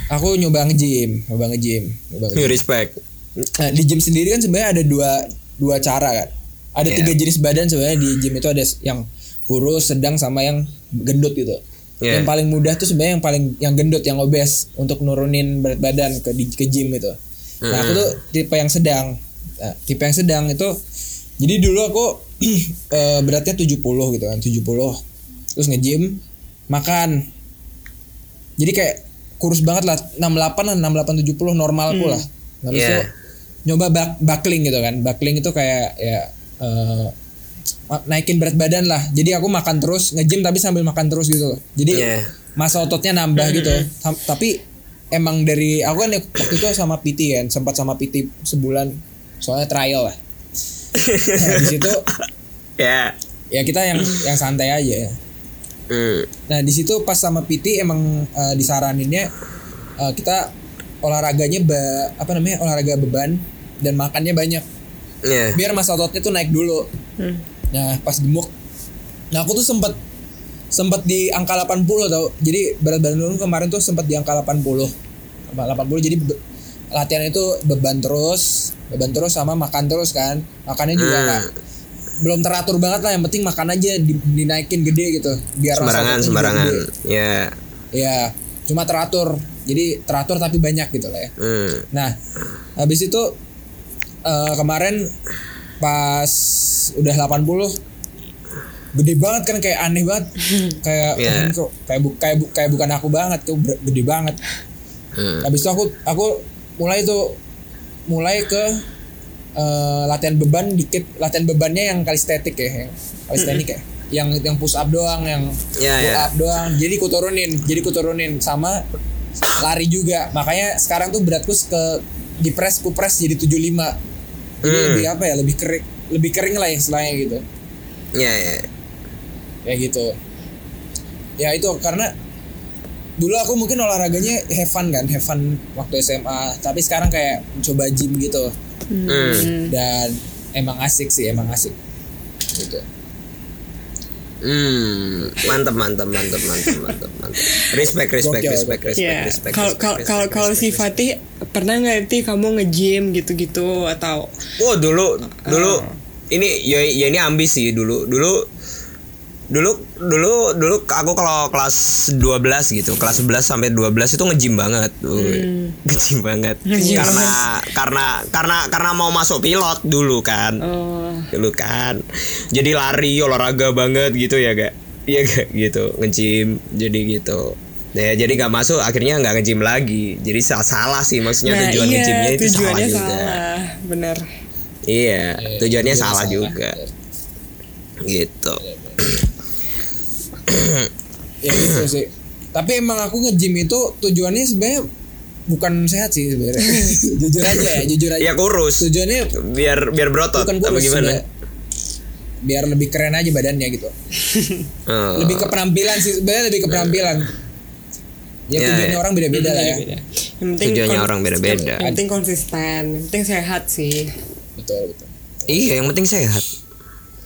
aku nyoba nge-gym, nyoba nge-gym, nyoba nge-gym. respect Nah, di gym sendiri kan sebenarnya ada dua dua cara kan. Ada Iya. tiga jenis badan sebenarnya di gym itu ada yang kurus, sedang sama yang gendut gitu. Iya. Yang paling mudah tuh sebenarnya yang paling yang gendut, yang obes untuk nurunin berat badan ke di, ke gym itu. Nah, aku tuh tipe yang sedang. Nah, tipe yang sedang itu jadi dulu aku eh, beratnya 70 gitu kan, 70. Terus nge-gym, makan. Jadi kayak kurus banget lah, 68 lah, 68 70 normalku lah. Habis Iya. itu nyoba bak buckling gitu kan. Buckling itu kayak ya eh, ma- naikin berat badan lah. Jadi aku makan terus, nge-gym tapi sambil makan terus gitu. loh. Jadi Iya. masa ototnya nambah gitu. Sam- tapi emang dari aku kan waktu itu sama PT kan, sempat sama PT sebulan soalnya trial lah. Nah, di situ ya ya kita yang yang santai aja ya. hmm. Nah di situ pas sama PT emang eh, disaraninnya eh, kita olahraganya ba- apa namanya olahraga beban dan makannya banyak ya biar masa ototnya tuh naik dulu. Nah pas gemuk, nah aku tuh sempet sempet di angka 80 tau. Jadi berat badan turun kemarin tuh sempet di angka 80 Apa, 80 jadi be- latihan itu beban terus, beban terus sama makan terus kan. Makannya juga Hmm. belum teratur banget lah. Yang penting makan aja di- dinaikin gede gitu. Biar sembarangan sembarangan ya Ya, cuma teratur. Jadi teratur tapi banyak gitu lah ya. hmm. Nah, habis itu eh, kemarin pas udah 80 gede banget kan kayak aneh banget. kayak Iya. "Ah, ini kok kayak bu- kayak bu- kayak bukan aku banget tuh gede banget. Hmm. Habis itu aku aku mulai tuh mulai ke eh, latihan beban dikit, latihan bebannya yang kalistetik ya, yang kalistenik ya. Yang yang push up doang, yang Ya, pull ya. up doang. Jadi ku turunin, jadi ku turunin sama lari juga. Makanya sekarang tuh beratku ke di press ku press jadi 75. Jadi Hmm. lebih apa ya? Lebih kering, lebih kering lah istilahnya gitu. ya ya Kayak gitu. Ya itu karena dulu aku mungkin olahraganya have fun kan, have fun waktu SMA. Tapi sekarang kayak coba gym gitu. hmm. Dan emang asik sih, emang asik. Gitu. Hmm, mantap mantap mantap mantap mantap mantap. Respect respect Gokil, respect respect Ya, respect. kalau kalau kalau kalau si Fatih pernah nggak sih kamu nge-gym gitu-gitu atau Oh dulu dulu ini ya, ya ini ambis sih dulu dulu dulu dulu dulu aku kalau kelas 12 gitu, kelas 11 sampai 12 itu nge-gym banget. Wih, Nge-gym banget. Nge-gym karena karena karena karena mau masuk pilot dulu kan. Oh, Dulu kan. Jadi lari olahraga banget gitu ya, gak? Iya gak gitu, nge-gym jadi gitu. Ya, jadi nggak masuk akhirnya nggak nge-gym lagi. Jadi salah, salah sih maksudnya nah tujuan iya, nge-gymnya itu salah tujuannya juga. salah, bener. Iya, tujuannya tujuannya salah salah. juga. Gitu. Ya gitu sih tapi emang aku nge-gym itu tujuannya sebenarnya bukan sehat sih sebenarnya jujur aja ya jujur aja Ya kurus. tujuannya Biar biar berotot bukan apa kurus gimana? biar lebih keren aja badannya gitu Oh. lebih ke penampilan sih sebenarnya lebih ke penampilan ya Ya, tujuannya ya. orang beda-beda lah ya. Yang penting Tujuannya orang beda-beda. Yang penting konsisten, yang penting sehat sih. betul betul Iya, yang penting sehat.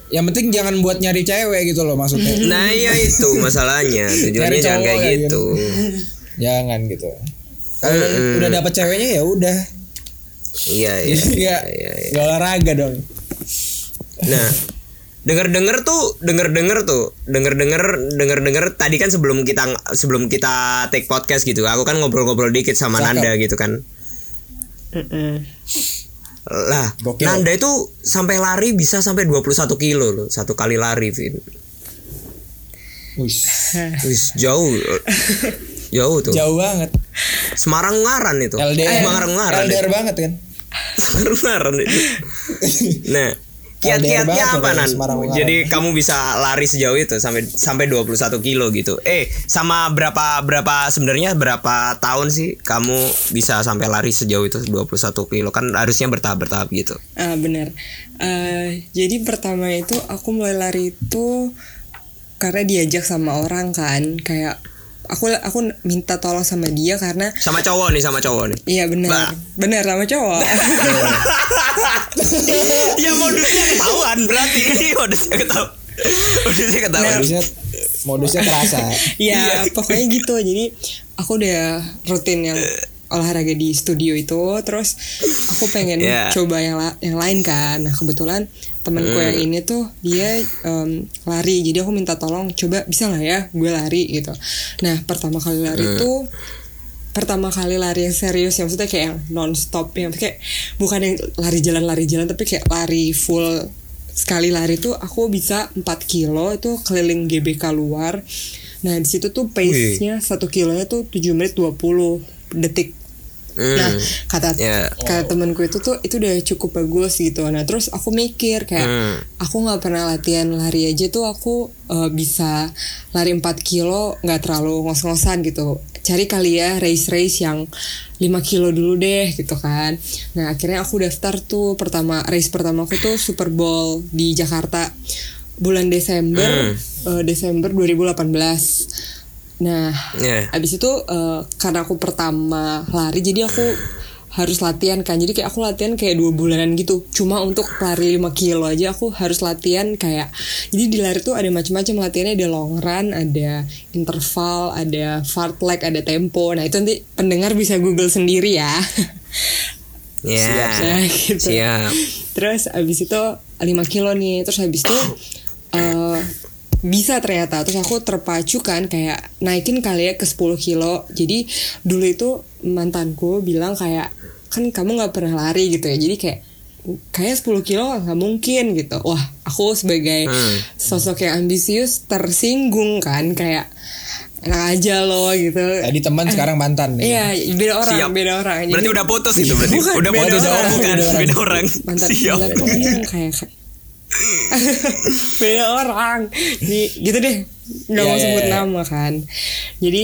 Yang penting jangan buat nyari cewek gitu loh maksudnya Nah, iya itu masalahnya. Tujuannya Nyari jangan kayak ya, gitu. jangan gitu kalau Mm-mm. udah dapet ceweknya ya udah Iya, iya. Nggak iya, iya. nggak olahraga dong Nah, denger-denger tuh, denger-denger tuh, denger-denger, denger-denger tadi kan sebelum kita sebelum kita take podcast gitu, aku kan ngobrol-ngobrol dikit sama Cakep. Nanda gitu kan. Mm-mm. Lah, Gokil. Nanda itu sampai lari bisa sampai 21 kilo loh, satu kali lari, Vin. Wih, Wis jauh. jauh tuh. jauh banget Semarang Ngaran itu. LDR Semarang Ngaran. LDR banget kan Semarang Ngaran itu. Nah, kiat-kiatnya apa nan? Jadi kamu bisa lari sejauh itu sampai sampai 21 kilo gitu. Eh, sama berapa berapa sebenarnya berapa tahun sih kamu bisa sampai lari sejauh itu 21 kilo? Kan harusnya bertahap-bertahap gitu. Ah benar. Eh, jadi pertama itu aku mulai lari itu karena diajak sama orang kan, kayak aku aku minta tolong sama dia karena Sama cowok nih, sama cowok nih. iya benar, benar sama cowok. ya modusnya ketahuan berarti ini modusnya ketahuan. Modusnya ketahuan. modusnya modusnya kerasa ya pokoknya gitu. Jadi aku udah rutin yang olahraga di studio itu, terus aku pengen Yeah. coba yang la- yang lain kan. Nah kebetulan temenku yang ini tuh dia em, lari, jadi aku minta tolong coba bisa nggak ya gue lari? Gitu. Nah pertama kali lari tuh pertama kali lari yang serius yang maksudnya kayak yang non stop yang kayak bukan yang lari jalan lari jalan tapi kayak lari full sekali lari tuh aku bisa 4 kilo itu keliling GBK luar. Nah di situ tuh pace nya satu kilonya tuh 7 menit 20 detik Hmm. Nah, kata Ya. kata temanku itu tuh itu udah cukup bagus gitu. Nah, terus aku mikir kayak Hmm. aku nggak pernah latihan lari aja tuh aku eh, bisa lari 4 kilo nggak terlalu ngos-ngosan gitu. Cari kali ya race-race yang 5 kilo dulu deh gitu kan. Nah, akhirnya aku daftar tuh pertama race pertama aku tuh Super Bowl di Jakarta bulan Desember eh, Desember 2018. Nah, Ya. Abis itu eh, karena aku pertama lari jadi aku harus latihan kan jadi kayak aku latihan kayak dua bulanan gitu cuma untuk lari 5 kilo aja aku harus latihan kayak jadi di lari tuh ada macam-macam latihannya ada long run ada interval ada fartlek ada tempo nah itu nanti pendengar bisa google sendiri ya Ya. Nah, gitu. Siap. Terus abis itu 5 kilo nih Terus habis itu eh, Bisa ternyata Terus aku terpacu kan Kayak naikin kali ya ke 10 kilo Jadi dulu itu mantanku bilang kayak Kan kamu gak pernah lari gitu ya Jadi kayak Kayak 10 kilo nggak mungkin gitu Wah aku sebagai Hmm. sosok yang ambisius Tersinggung kan Kayak Enak aja loh gitu tadi teman sekarang mantan nih Iya beda orang Siap. beda orang Berarti Jadi- udah putus itu berarti. Bukan, udah beda putus. Oh, orang. bukan. Beda orang. Beda orang. mantan Siap. bilang kayak beda orang. Jadi, gitu deh. Nggak Iya, mau iya, sebut iya. nama kan. Jadi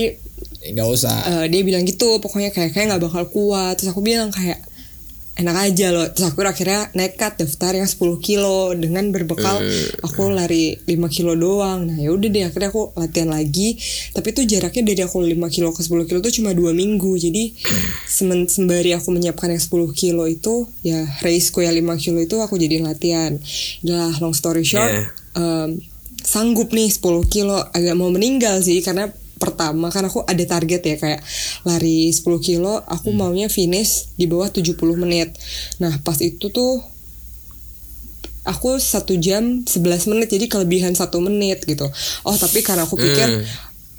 nggak usah. eh, dia bilang gitu pokoknya kayak kayak nggak bakal kuat. Terus aku bilang kayak enak aja loh. Terus aku akhirnya nekat daftar yang 10 kilo dengan berbekal aku lari 5 kilo doang. Nah ya udah deh akhirnya aku latihan lagi. Tapi itu jaraknya dari aku 5 kilo ke 10 kilo itu cuma dua minggu. Jadi semen- sembari aku menyiapkan yang 10 kilo itu ya raceku yang 5 kilo itu aku jadiin latihan. Udah long story short Yeah. em, sanggup nih 10 kilo. Agak mau meninggal sih karena pertama kan aku ada target ya kayak lari 10 kilo aku maunya finish di bawah 70 menit. Nah pas itu tuh aku satu jam 11 menit jadi kelebihan satu menit gitu. Oh tapi karena aku pikir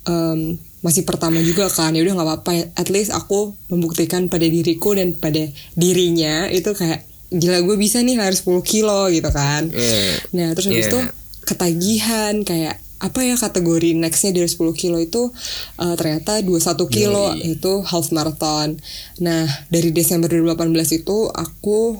em, masih pertama juga kan ya udah nggak apa-apa at least aku membuktikan pada diriku dan pada dirinya itu kayak gila gue bisa nih lari 10 kilo gitu kan. Iya. nah terus habis Iya. itu ketagihan kayak apa ya kategori nextnya dari 10 kilo itu eh, ternyata 21 kilo itu half marathon. Nah dari Desember 2018 itu aku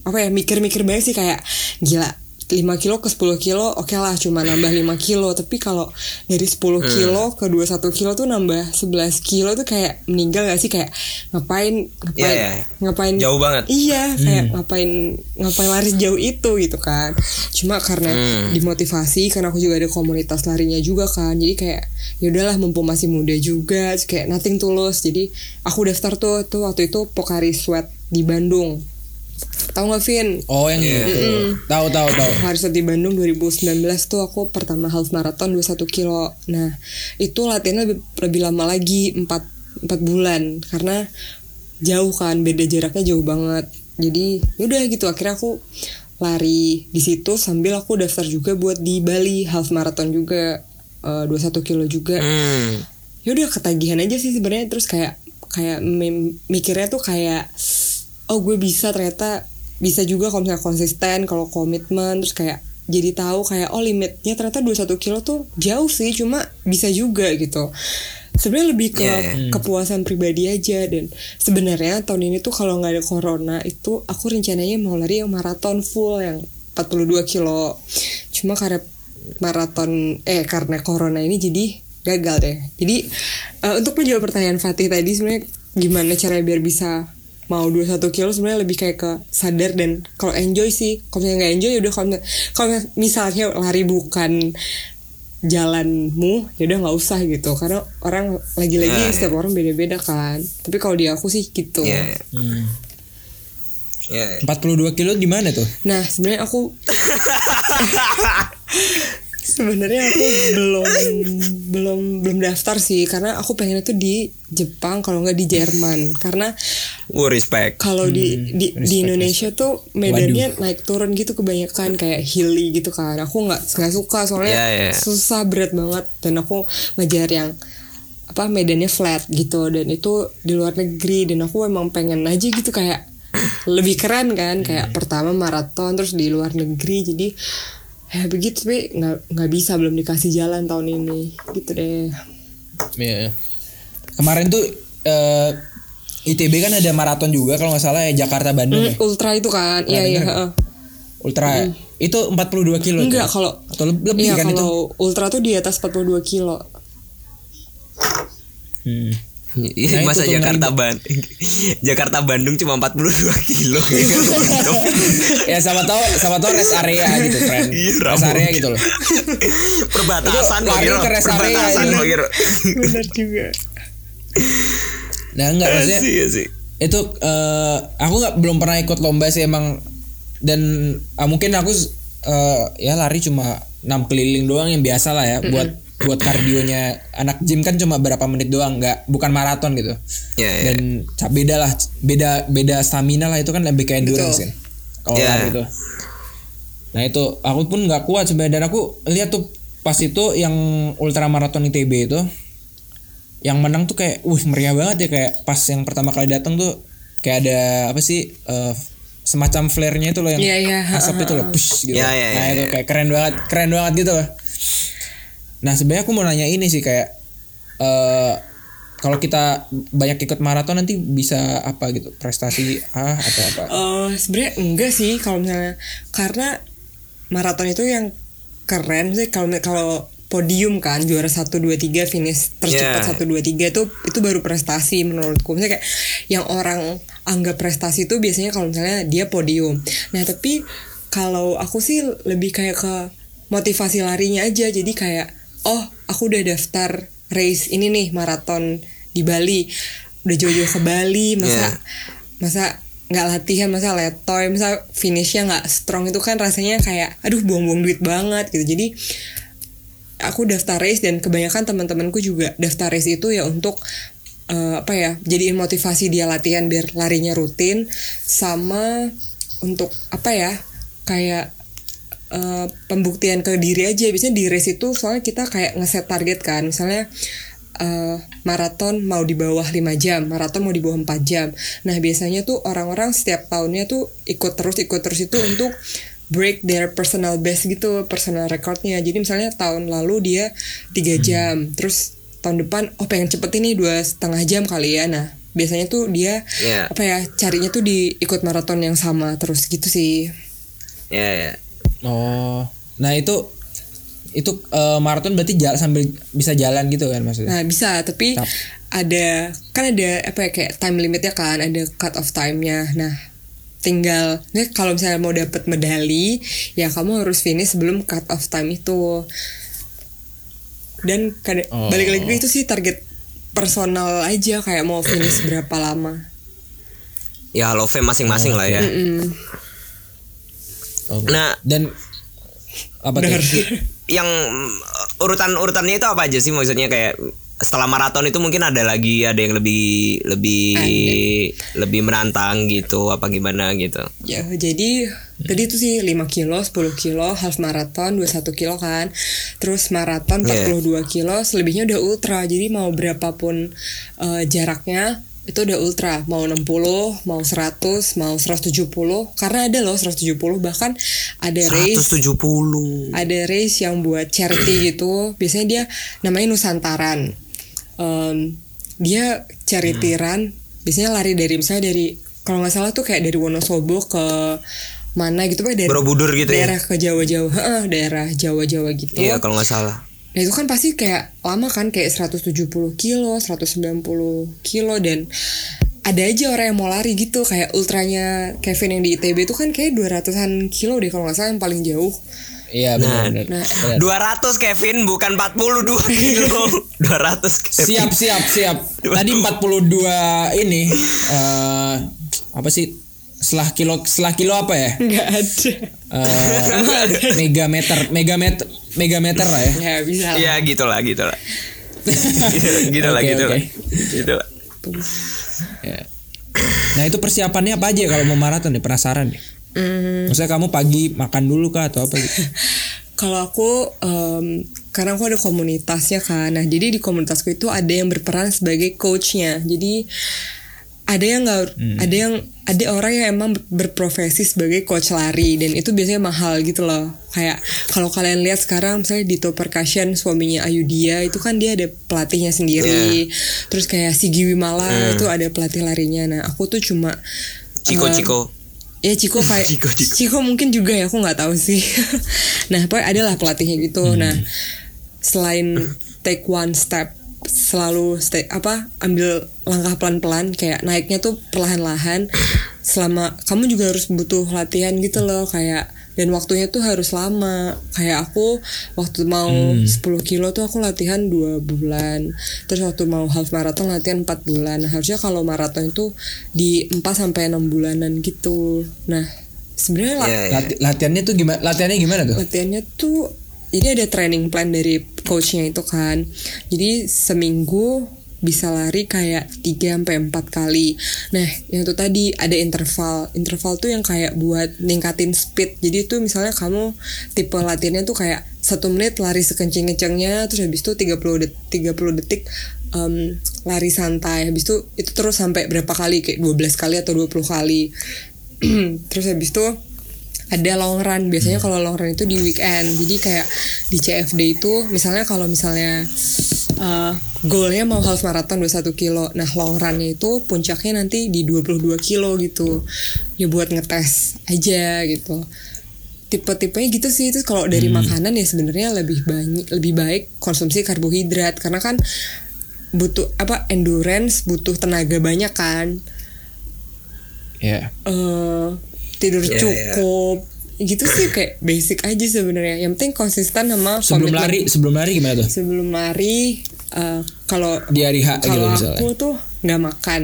apa ya mikir-mikir banget sih kayak gila 5 kilo ke 10 kilo oke lah cuma nambah 5 kilo tapi kalau dari 10 kilo ke 21 kilo tuh nambah 11 kilo tuh kayak meninggal gak sih kayak ngapain ngapain Iya, iya. ngapain Jauh banget. Iya, kayak ngapain ngapain lari jauh itu gitu kan. Cuma karena Hmm. dimotivasi karena aku juga ada komunitas larinya juga kan. Jadi kayak ya udahlah mumpung masih muda juga, kayak nothing tulus. Jadi aku daftar tuh tuh waktu itu Pokari Sweat di Bandung. Tahu nggak Vin? Oh yang itu. Tahu tahu tahu. Pokari Sweat di Bandung 2019 tuh aku pertama half marathon 21 kilo. Nah, itu latihannya lebih, lebih lama lagi 4 4 bulan karena jauh kan beda jaraknya jauh banget jadi yaudah gitu akhirnya aku lari di situ sambil aku daftar juga buat di Bali half marathon juga eh, 21 kilo juga Hmm. yaudah ketagihan aja sih sebenarnya terus kayak kayak mikirnya tuh kayak oh gue bisa ternyata bisa juga kalau misalnya konsisten kalau komitmen terus kayak jadi tahu kayak oh limitnya ternyata 21 kilo tuh jauh sih cuma bisa juga gitu. Sebenarnya lebih ke Iya, iya. kepuasan pribadi aja dan sebenarnya tahun ini tuh kalau nggak ada corona itu aku rencananya mau lari yang maraton full yang 42 kilo. Cuma karena maraton eh karena corona ini jadi gagal deh. Jadi eh, untuk menjawab pertanyaan Fatih tadi sebenarnya gimana caranya biar bisa mau 21 kilo sebenarnya lebih kayak ke sadar dan kalau enjoy sih kalau misalnya nggak enjoy ya udah kalau misalnya- kalau misalnya lari bukan jalanmu ya udah nggak usah gitu karena orang lagi-lagi Ya, ya. setiap orang beda-beda kan tapi kalau di aku sih gitu Iya. Hmm. Iya. 42 kilo di mana tuh? nah sebenarnya aku sebenarnya aku belum belum belum daftar sih karena aku pengen itu di Jepang kalau nggak di Jerman. Karena Wuh, respect. kalau di di, di respect, Indonesia tuh medannya naik turun gitu kebanyakan kayak hilly gitu kan. Aku nggak nggak suka soalnya Iya, iya. susah berat banget. Dan aku ngejar yang apa medannya flat gitu. Dan itu di luar negeri. Dan aku emang pengen aja gitu kayak lebih keren kan. Kayak pertama maraton terus di luar negeri. Jadi ya begitu tapi nggak nggak bisa belum dikasih jalan tahun ini gitu deh Iya. Kemarin tuh eh, ITB kan ada maraton juga kalau nggak salah ya Jakarta Bandung ya. ultra itu kan iya iya heeh. Ultra itu 42 kilo enggak kalau atau lebih, Iya kan itu. ultra tuh di atas 42 kilo. Hmm. Iya, Nah, masa Jakarta Bandung Jakarta Bandung cuma 42 kilo ya sama tahu sama tahu rest area gitu friend. Iya, rest area gitu loh. perbatasan Itu lo lari kira ke rest area perbatasan ini. lo kira Benar juga. Nah enggak maksudnya Iya sih itu eh, aku nggak belum pernah ikut lomba sih emang dan ah, mungkin aku eh, ya lari cuma 6 keliling doang yang biasa lah ya buat buat kardionya. Anak gym kan cuma berapa menit doang nggak bukan maraton gitu. Iya, iya. dan beda lah beda beda stamina lah itu kan lebih ke endurance Betul. kan kalau Iya. lari itu. Nah itu aku pun nggak kuat sebenarnya. Dan aku lihat tuh pas itu yang ultra maraton ITB itu yang menang tuh kayak wih meriah banget ya. Kayak pas yang pertama kali datang tuh kayak ada apa sih eh, semacam flare-nya itu loh yang Iya, iya, asap itu loh push gitu. Iya, iya, nah iya, itu iya. kayak keren banget keren banget gitu loh nah sebenarnya aku mau nanya ini sih kayak eh kalau kita banyak ikut maraton nanti bisa apa gitu prestasi A atau apa Eh sebenarnya enggak sih kalau misalnya karena maraton itu yang keren sih kalau kalau podium kan juara 1 2 3 finish tercepat Yeah. 1 2 3 itu itu baru prestasi menurutku. Misalnya kayak yang orang anggap prestasi itu biasanya kalau misalnya dia podium. Nah, tapi kalau aku sih lebih kayak ke motivasi larinya aja. Jadi kayak oh, aku udah daftar race ini nih maraton di Bali. Udah jauh-jauh ke Bali, masa Yeah. masa nggak latihan masa letoy masa finishnya nggak strong itu kan rasanya kayak aduh buang-buang duit banget gitu jadi aku daftar race dan kebanyakan teman-temanku juga daftar race itu ya untuk eh, apa ya jadiin motivasi dia latihan biar larinya rutin sama untuk apa ya kayak eh, pembuktian ke diri aja biasanya di race itu soalnya kita kayak ngeset target kan misalnya eh, maraton mau di bawah 5 jam, maraton mau di bawah 4 jam. Nah, biasanya tuh orang-orang setiap tahunnya tuh ikut terus ikut terus itu untuk break their personal best gitu, personal recordnya. Jadi misalnya tahun lalu dia tiga jam, terus tahun depan oh pengen cepet ini dua setengah jam kali ya. Nah, biasanya tuh dia Iya. apa ya carinya tuh di ikut maraton yang sama terus gitu sih. Ya, ya. Oh. Nah, itu itu eh, maraton berarti jalan sambil bisa jalan gitu kan maksudnya. Nah bisa, tapi Tap. ada kan ada apa ya kayak time limitnya kan, ada cut off time-nya. Nah tinggal, nah, kalau misalnya mau dapat medali, ya kamu harus finish sebelum cut off time itu. Dan kada- Oh. balik lagi itu sih target personal aja kayak mau finish berapa lama. Ya Fame masing-masing lah ya. Mm-mm. Oh. Nah, Dan apa tuh? Yang mm, urutan-urutannya itu apa aja sih maksudnya kayak setelah maraton itu mungkin ada lagi ada yang lebih lebih lebih menantang gitu apa gimana gitu. Ya, jadi tadi itu sih 5 kilo, 10 kilo, half marathon 21 kilo kan. Terus maraton Iya. 42 kilo, selebihnya udah ultra. Jadi mau berapapun eh, jaraknya itu udah ultra. Mau 60, mau 100, mau 170. Karena ada loh 170 bahkan ada race 170. ada race yang buat charity gitu biasanya dia namanya Nusantaran Em, dia charity run biasanya lari dari misalnya dari kalau nggak salah tuh kayak dari Wonosobo ke mana gitu pak dari Borobudur gitu ya? daerah ke Jawa-Jawa Heeh, daerah Jawa-Jawa gitu Iya kalau nggak salah. Nah itu kan pasti kayak lama kan kayak 170 kilo, 190 kilo dan ada aja orang yang mau lari gitu kayak ultranya Kevin yang di ITB itu kan kayak 200-an kilo deh kalau nggak salah yang paling jauh. Iya benar benar. Nah, Benar. 200 Kevin bukan 42 kilo. 200 Kevin. Siap siap siap. Tadi 42 ini eh apa sih? Setelah kilo setelah kilo apa ya? Nggak ada. Eh, megameter megameter megameter lah ya. Ya bisa lah. Iya gitu lah gitu lah. gitu lah Oke, gitu oke. lah. Gitu lah. Ya. Nah itu persiapannya apa aja kalau mau maraton nih penasaran nih. Hmm, Maksudnya kamu pagi makan dulu kah atau apa gitu? kalau aku em, karena aku ada komunitasnya kan. Nah, jadi di komunitasku itu ada yang berperan sebagai coachnya. Jadi ada yang nggak ada yang ada orang yang emang berprofesi sebagai coach lari dan itu biasanya mahal gitu loh kayak kalau kalian lihat sekarang misalnya Dito Percussion suaminya Ayudia itu kan dia ada pelatihnya sendiri terus kayak Sigi Wimala itu ada pelatih larinya nah aku tuh cuma Ciko eh, Ciko. Ya Ciko kayak Ciko, Ciko, Ciko. mungkin juga ya aku nggak tahu sih. nah pokoknya adalah pelatihnya gitu. Nah selain take one step selalu stay apa ambil langkah pelan-pelan kayak naiknya tuh perlahan-lahan selama kamu juga harus butuh latihan gitu loh kayak dan waktunya tuh harus lama kayak aku waktu mau 10 kilo tuh aku latihan dua bulan terus waktu mau half marathon latihan 4 bulan Nah, harusnya kalau maraton itu di 4 sampai 6 bulanan gitu nah sebenarnya Iya, iya. Lati- latihannya tuh gimana? Latihannya gimana tuh? latihannya tuh jadi ada training plan dari coachnya itu kan jadi seminggu bisa lari kayak 3 sampai 4 kali. Nah, yang itu tadi ada interval. Interval tuh yang kayak buat ningkatin speed. Jadi tuh misalnya kamu tipe latihannya tuh kayak satu menit lari sekenceng-kencengnya terus habis itu 30 detik, 30 detik em, lari santai. Habis itu itu terus sampai berapa kali kayak 12 kali atau 20 kali. terus habis itu ada long run. Biasanya kalau long run itu di weekend. Jadi kayak di CFD itu misalnya kalau misalnya uh, goalnya mau half marathon 21 kilo. Nah long runnya itu puncaknya nanti di 22 kilo gitu. Ya buat ngetes aja gitu. Tipe-tipenya gitu sih. Itu kalau dari makanan ya sebenarnya lebih banyak lebih baik konsumsi karbohidrat. Karena kan butuh apa endurance butuh tenaga banyak kan. Ya. eh tidur Iya, cukup. gitu sih kayak basic aja sebenarnya. Yang penting konsisten sama Sebelum komitmen. lari, sebelum lari gimana tuh? sebelum lari eh, kalau Di hari H gitu kalau misalnya. aku tuh nggak makan.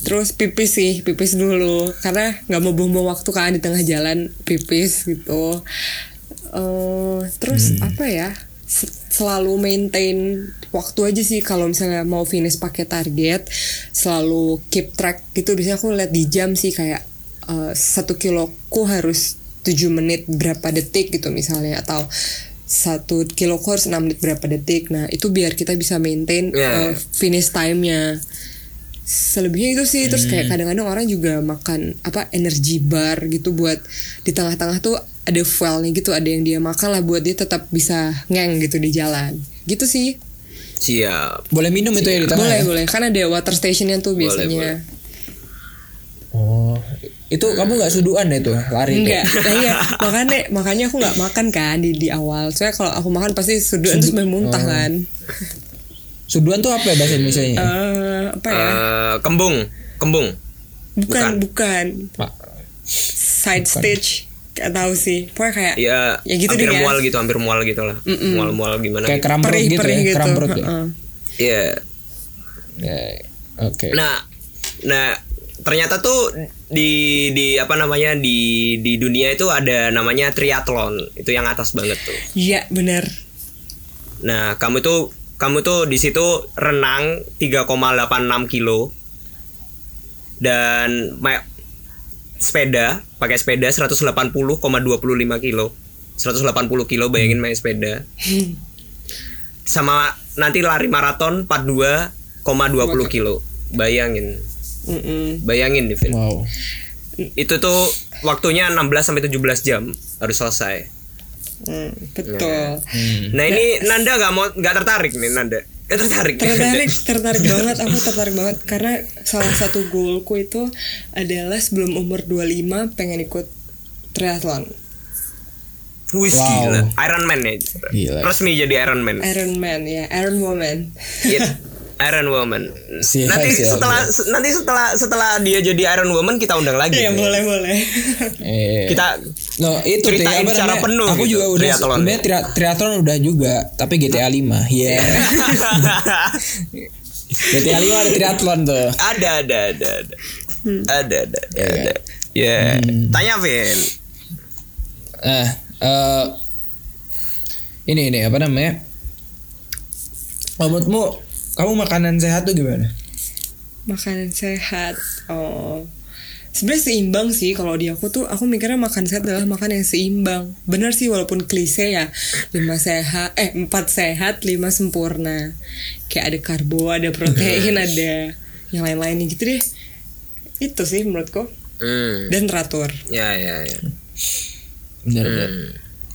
Terus pipis sih pipis dulu. Karena nggak mau buang-buang waktu kan di tengah jalan pipis gitu. Eh terus Hmm. apa ya? Se- selalu maintain waktu aja sih. Kalau misalnya mau finish pakai target selalu keep track gitu. Biasanya aku lihat di jam sih kayak eh, satu kiloku harus 7 menit berapa detik gitu misalnya atau satu kilo course 6 menit berapa detik nah itu biar kita bisa maintain Yeah. uh, finish time-nya selebihnya itu sih terus kayak kadang-kadang orang juga makan apa energy bar gitu buat di tengah-tengah tuh ada fuelnya gitu ada yang dia makan lah buat dia tetap bisa ngeng gitu di jalan gitu sih siap Boleh minum itu ya di tengah. boleh ya? boleh kan ada water stationnya tuh Boleh, biasanya boleh. Oh, itu kamu nggak suduan ya tuh lari? enggak kayak? nah, iya makanya makanya aku nggak makan kan di di awal soalnya kalau aku makan pasti suduan terus muntah Oh. kan Suduan tuh apa ya bahasa Indonesia nya? Eh, apa ya Eh, kembung kembung bukan bukan. bukan side stage Gak tahu sih pokoknya kayak ya, ya gitu hampir deh ya mual gitu hampir mual gitu lah mual mual gimana Kayak gitu. kram perut perih gitu perih ya, gitu, kram perut ya. Heeh. Iya. Ya, Oke. Nah, nah ternyata tuh di di apa namanya di di dunia itu ada namanya triathlon. Itu yang atas banget tuh. iya benar. Nah, kamu tuh kamu tuh di situ renang 3,86 kilo. Dan sepeda pakai sepeda 180,25 kilo. 180 kilo bayangin main sepeda. Sama nanti lari maraton 42,20 kilo. Bayangin Mm-mm. bayangin Divin Wow. itu tuh waktunya 16 sampai 17 jam harus selesai. Mm, betul. nah ini Nanda nggak mau nggak tertarik nih Nanda. Nggak tertarik. Tertarik tertarik banget. Aku tertarik banget karena salah satu goalku itu adalah sebelum umur 25 pengen ikut triathlon. Wih Wow. gila. Iron Man ya. Gila. resmi jadi Iron Man Iron Man ya. Iron Woman. Iya. Iron Woman Siap, nanti siap, setelah se- nanti setelah setelah dia jadi Iron Woman kita undang lagi ya nih. boleh boleh Eh, kita No, itu Ceritain apa secara namanya, penuh Aku gitu, juga udah triathlon. sebenarnya tri- triathlon udah juga, tapi GTA 5. Iya. GTA 5 ada triathlon tuh. ada ada ada ada Hmm. ada ada Iya, ada ya tanya Vin Nah, eh ini ini apa namanya? Menurutmu kamu makanan sehat tuh gimana? makanan sehat oh sebenarnya seimbang sih kalau di aku tuh aku mikirnya makan sehat adalah makan yang seimbang benar sih walaupun klise ya lima sehat eh empat sehat lima sempurna kayak ada karbo ada protein ada yang lain-lain gitu deh itu sih menurutku hmm. dan teratur ya ya ya Benar benar. Hmm.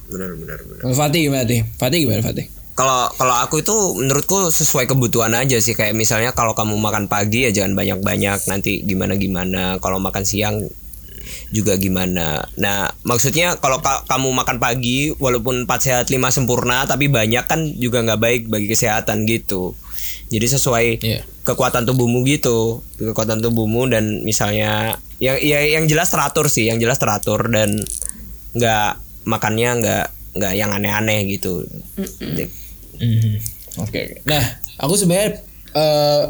benar benar benar Fatih gimana Tih? Fatih gimana Fatih? Kalau kalau aku itu menurutku sesuai kebutuhan aja sih. Kayak misalnya kalau kamu makan pagi ya jangan banyak-banyak. Nanti gimana gimana kalau makan siang juga gimana. Nah maksudnya kalau ka- kamu makan pagi walaupun 4 sehat 5 sempurna tapi banyak kan juga nggak baik bagi kesehatan gitu. Jadi sesuai Iya. kekuatan tubuhmu gitu. Kekuatan tubuhmu dan misalnya yang ya yang jelas teratur sih. Yang jelas teratur dan nggak makannya nggak nggak yang aneh-aneh gitu Mhm. Oke. Nah, aku sebenarnya eh,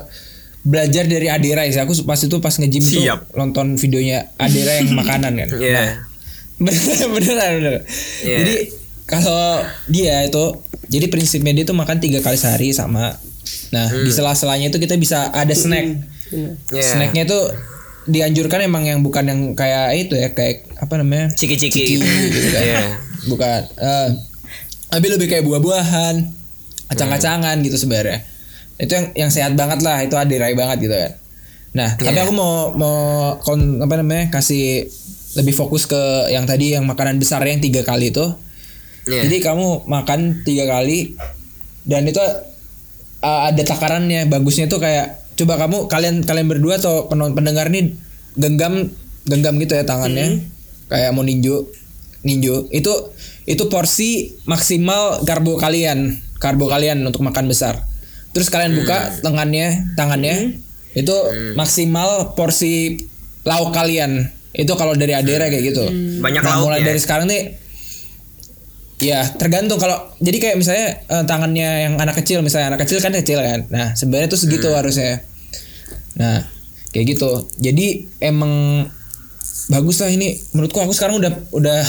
belajar dari Adira sih. Aku pas itu pas nge-gym tuh nonton videonya Adira yang makanan kan. Iya. beneran beneran beneran. Iya. Jadi kalau dia itu jadi prinsipnya dia tuh makan tiga kali sehari sama. Nah di sela-selanya itu kita bisa ada snack. Iya. Snacknya itu dianjurkan emang yang bukan yang kayak itu ya kayak apa namanya Ciki-ciki gitu. gitu kan. Iya. Bukan. eh tapi lebih kayak buah-buahan, kacang-kacangan gitu sebenarnya. Itu yang yang sehat banget lah, itu adirai banget gitu kan. Nah, tapi Iya. aku mau mau kon, apa namanya kasih lebih fokus ke yang tadi yang makanan besar yang tiga kali itu. Iya. Jadi kamu makan tiga kali dan itu uh, ada takarannya. Bagusnya tuh kayak coba kamu kalian kalian berdua atau penonton pendengar nih genggam genggam gitu ya tangannya kayak mau ninju ninju itu itu porsi maksimal karbo kalian karbo kalian untuk makan besar. Terus kalian buka tangannya tangannya itu maksimal porsi lauk kalian. Itu kalau dari Adera kayak gitu. Banyak nah, mulai lauknya. dari sekarang nih Ya tergantung kalau jadi kayak misalnya eh, tangannya yang anak kecil misalnya anak kecil kan kecil kan. Nah sebenarnya tuh segitu harusnya. Nah kayak gitu. Jadi emang bagus lah ini. Menurutku aku sekarang udah udah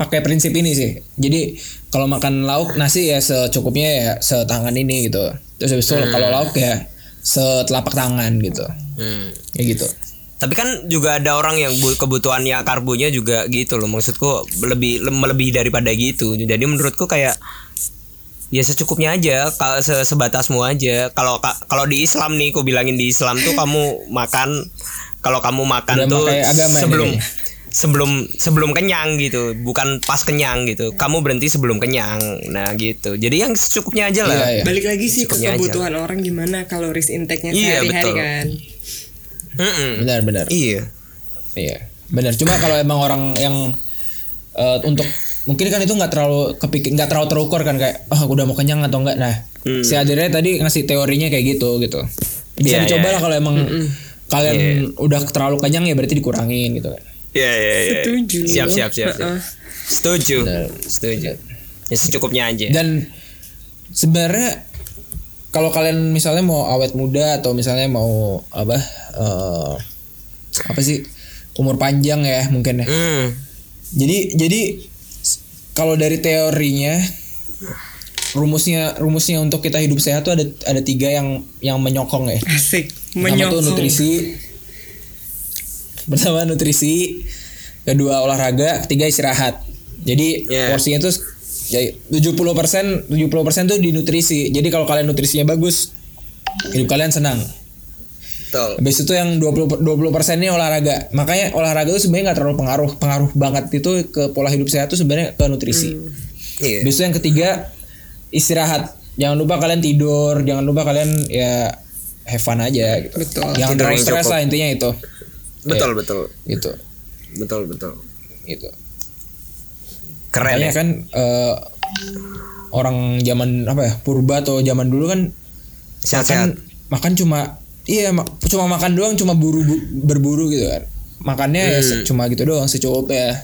pakai prinsip ini sih. Jadi kalau makan lauk nasi ya secukupnya ya setangan ini gitu. Terus habis itu kalau lauk ya setelapak tangan gitu. Hmm. Ya gitu. Tapi kan juga ada orang yang bu- kebutuhannya karbonya juga gitu loh. Maksudku lebih le- melebihi daripada gitu. Jadi menurutku kayak ya secukupnya aja, kalau se- sebatasmu aja. Kalau ka- kalau di Islam nih, aku bilangin di Islam tuh kamu makan kalau kamu makan Udah tuh agama ini sebelum kayaknya. Sebelum sebelum kenyang gitu, bukan pas kenyang gitu. Kamu berhenti sebelum kenyang. Nah, gitu. Jadi yang secukupnya aja lah. Iya, iya. Balik lagi sih ke Secukupnya aja. kebutuhan orang gimana kaloris intake-nya Iya, sehari-hari betul. kan. Mm-mm. benar benar Iya. Iya, benar. Cuma kalau emang orang yang eh, untuk mungkin kan itu nggak terlalu kepikir, nggak terlalu terukur kan kayak, ah udah mau kenyang atau enggak. Nah, si Adire tadi ngasih teorinya kayak gitu gitu. Bisa Iya, dicoba iya, lah kalau emang kalian Iya. udah terlalu kenyang ya berarti dikurangin gitu kan. Iya, iya, iya. Setuju. Siap, siap, siap. siap. Setuju. Benar. Setuju. Ya secukupnya aja. Dan sebenarnya kalau kalian misalnya mau awet muda atau misalnya mau apa eh, apa sih umur panjang ya mungkin ya. Hmm. Jadi jadi kalau dari teorinya rumusnya rumusnya untuk kita hidup sehat tuh ada ada tiga yang yang menyokong ya. Asik. Pertama tuh Menyokong. nutrisi. Pertama nutrisi, kedua olahraga, ketiga istirahat. Jadi Yeah. porsinya tuh ya 70% 70% tuh di nutrisi. Jadi kalau kalian nutrisinya bagus, hidup kalian senang. Betul. Habis itu yang 20 20% ini olahraga. Makanya olahraga itu sebenarnya nggak terlalu pengaruh pengaruh banget itu ke pola hidup sehat tuh sebenarnya ke nutrisi. Iya. Habis itu yang ketiga istirahat. Jangan lupa kalian tidur, jangan lupa kalian ya have fun aja gitu. Betul. Jangan terlalu yang stres lah intinya itu. Betul, betul. Gitu. Betul, betul. Gitu. Keren Makanya ya. kan eh, orang zaman apa ya? Purba atau zaman dulu kan Sehat-sehat. makan makan cuma iya ma- cuma makan doang cuma buru bu- berburu gitu kan makannya ya se- cuma gitu doang secukupnya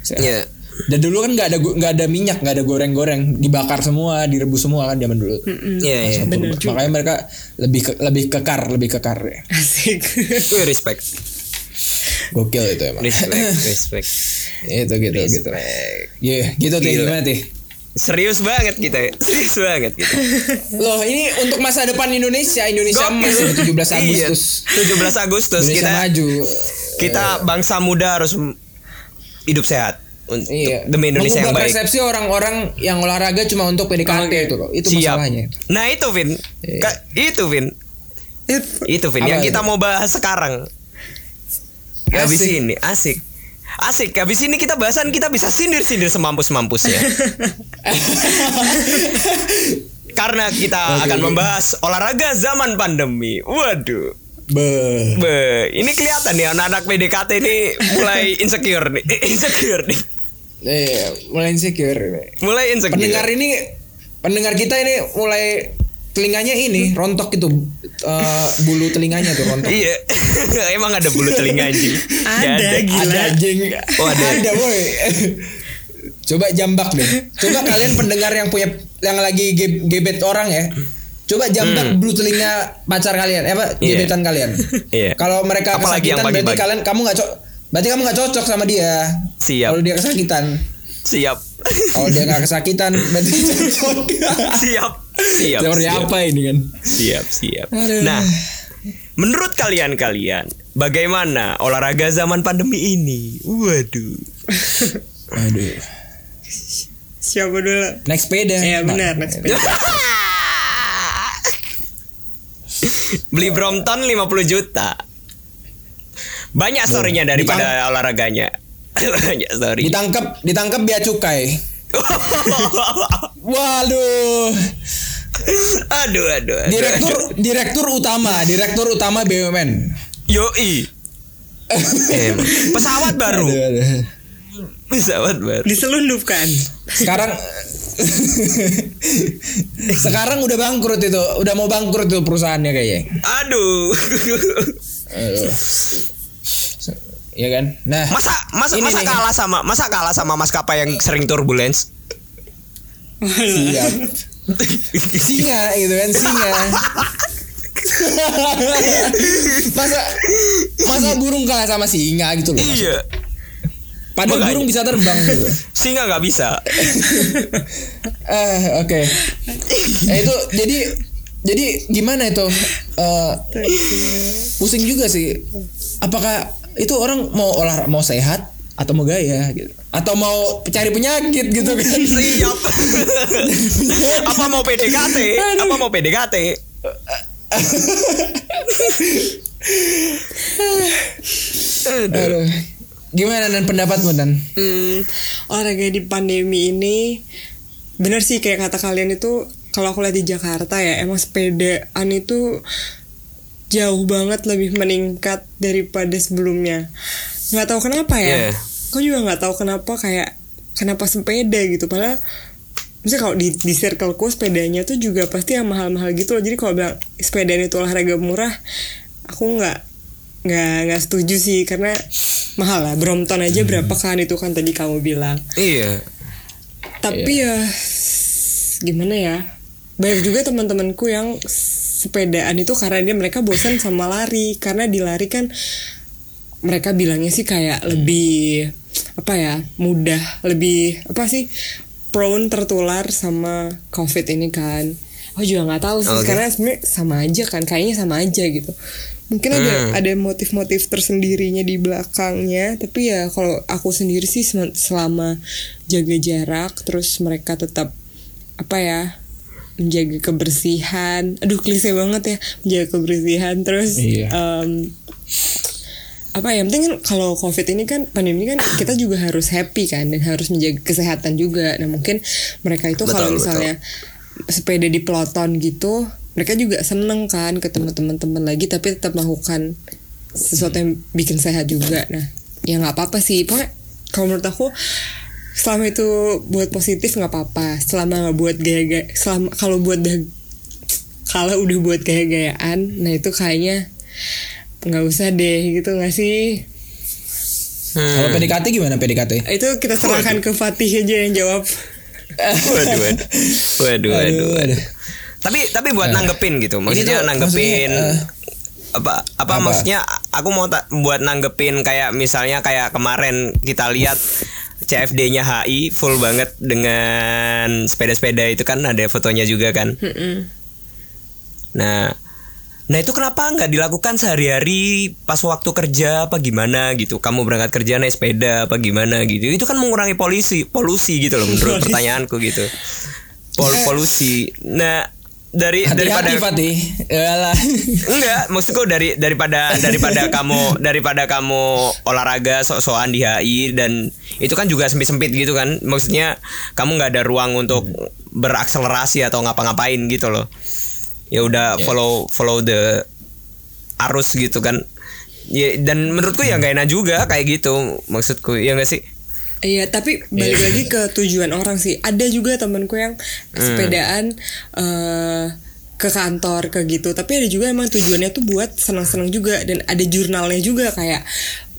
Sehat. Hmm. Iya. dan dulu kan nggak ada nggak ada minyak nggak ada goreng-goreng dibakar semua direbus semua kan zaman dulu Iya, iya. Purba. makanya mereka lebih ke- lebih kekar lebih kekar ya. Asik. Respect. Gokil itu emang Respect, respect. itu gitu gitu Iya, gitu tuh Gila. gimana tuh Serius banget kita ya. Serius banget kita. loh ini untuk masa depan Indonesia Indonesia emas ini 17 Iya, Agustus 17 Agustus Indonesia kita maju kita bangsa muda harus hidup sehat untuk Iya. demi Indonesia yang Mengubah baik. persepsi orang-orang yang olahraga cuma untuk PDKT itu loh. Itu Siap. masalahnya. Nah, itu Vin. Iya. Ka- itu Vin. Itu Vin yang Apa kita itu? mau bahas sekarang. Habis ini asik. Asik, habis ini kita bahasan kita bisa sindir-sindir semampus-mampusnya. Karena kita Oke, akan membahas olahraga zaman pandemi. Waduh. Be. Be, ini kelihatan nih anak-anak PDKT ini mulai insecure nih. Insecure nih. Eh, mulai insecure. Mulai insecure. Pendengar ini pendengar kita ini mulai telinganya ini rontok itu eh, bulu telinganya tuh rontok. Iya. Emang ada bulu telinga anjing. Nggak Ada, gila. Ada anjing. Oh, ada. ada woi. Coba jambak deh. Coba kalian pendengar yang punya yang lagi ge- gebet orang ya. Coba jambak bulu telinga pacar kalian, eh, apa Hmm. Iya. gebetan kalian. Iya. Kalau mereka Apalagi yang kesakitan berarti pagi-pagi. kalian kamu nggak cocok. Berarti kamu nggak cocok sama dia. Siap. Kalau dia kesakitan. Siap. Kalau dia nggak kesakitan berarti cocok. siap. Siap. Teori siap. apa ini kan? Siap, siap. Aduh. Nah, menurut kalian-kalian, bagaimana olahraga zaman pandemi ini? Waduh. Aduh. Siapa dulu? Naik sepeda. Iya Nah, benar, next page. Beli Brompton 50 juta. Banyak storynya daripada olahraganya. Banyak story. Ditangkap, ditangkap bea cukai. Waduh. aduh, aduh, aduh. Direktur direktur utama, direktur utama BUMN. Yoi. Em, pesawat baru. Aduh, aduh. Pesawat baru. Diselundupkan. Sekarang Sekarang udah bangkrut itu, udah mau bangkrut itu perusahaannya kayaknya. Aduh. Aduh. Iya kan? Nah, Masa masa Ini masa nih. kalah sama masa kalah sama maskapai yang sering turbulence? siap. Singa gitu kan, singa. masa masa burung kalah sama singa gitu loh. Iya. Padahal Makanya. burung bisa terbang gitu. Singa nggak bisa. Eh, oke. Eh, itu jadi jadi gimana itu? Eh, pusing juga sih. Apakah itu orang mau olah mau sehat atau mau gaya gitu? Atau mau cari penyakit gitu kan? Siap. apa mau PDKT? Apa mau PDKT? Aduh. Gimana dan pendapatmu dan? Hmm, olahraga di pandemi ini bener sih kayak kata kalian itu kalau aku lihat di Jakarta ya emang sepedaan itu jauh banget lebih meningkat daripada sebelumnya. Nggak tahu kenapa ya. Yeah. Aku juga nggak tahu kenapa kayak kenapa sepeda gitu. Padahal Misalnya kalau di, di circleku sepedanya tuh juga pasti yang mahal-mahal gitu loh. Jadi kalau bilang sepedaan itu olahraga murah, aku nggak nggak nggak setuju sih karena mahal lah. Brompton aja berapa kan itu kan tadi kamu bilang. Iya. Tapi ya gimana ya? Banyak juga teman-temanku yang sepedaan itu karena dia mereka bosan sama lari. Karena di lari kan mereka bilangnya sih kayak lebih apa ya mudah lebih apa sih prone tertular sama covid ini kan. Aku juga nggak tahu sih Oke. karena sebenarnya sama aja kan kayaknya sama aja gitu. Mungkin ada ada motif-motif tersendirinya di belakangnya tapi ya kalau aku sendiri sih sel- selama jaga jarak terus mereka tetap apa ya menjaga kebersihan. Aduh klise banget ya menjaga kebersihan. Terus Iya. em, apa ya yang penting kan kalau covid ini kan pandemi ini kan kita juga harus happy kan dan harus menjaga kesehatan juga. Nah mungkin mereka itu kalau Betul, misalnya sepeda di peloton gitu mereka juga seneng kan ketemu teman-teman lagi tapi tetap melakukan sesuatu yang bikin sehat juga. Nah ya nggak apa-apa sih. Pokoknya kalau menurut aku selama itu buat positif nggak apa-apa selama nggak buat gaya-gaya selama kalau buat dah- kalau udah buat gaya-gayaan nah itu kayaknya nggak usah deh gitu nggak sih Kalau PDKT gimana PDKT? itu kita serahkan ke Fatih aja yang jawab Waduh, waduh, waduh, waduh. Aduh, aduh. Tapi tapi buat nanggepin gitu, maksudnya tuh, nanggepin maksudnya, eh, apa, apa apa? maksudnya aku mau ta- buat nanggepin kayak misalnya kayak kemarin kita lihat CFD-nya HI full banget dengan sepeda-sepeda itu kan ada fotonya juga kan. Nah, nah itu kenapa nggak dilakukan sehari-hari pas waktu kerja apa gimana gitu? Kamu berangkat kerja naik sepeda apa gimana gitu? Itu kan mengurangi polusi, polusi gitu loh menurut pertanyaanku gitu. Pol polusi. Nah dari daripada Hati-hati Fatih. Enggak maksudku dari daripada daripada kamu daripada kamu olahraga sok-sokan di HI dan itu kan juga sempit-sempit gitu kan. Maksudnya kamu nggak ada ruang untuk berakselerasi atau ngapa-ngapain gitu loh. Ya udah follow follow the arus gitu kan. Ya dan menurutku ya nggak enak juga kayak gitu maksudku. Ya nggak sih Iya, tapi balik lagi ke tujuan orang sih. Ada juga temanku yang sepedaan eh ke kantor ke gitu. Tapi ada juga emang tujuannya tuh buat senang-senang juga dan ada jurnalnya juga kayak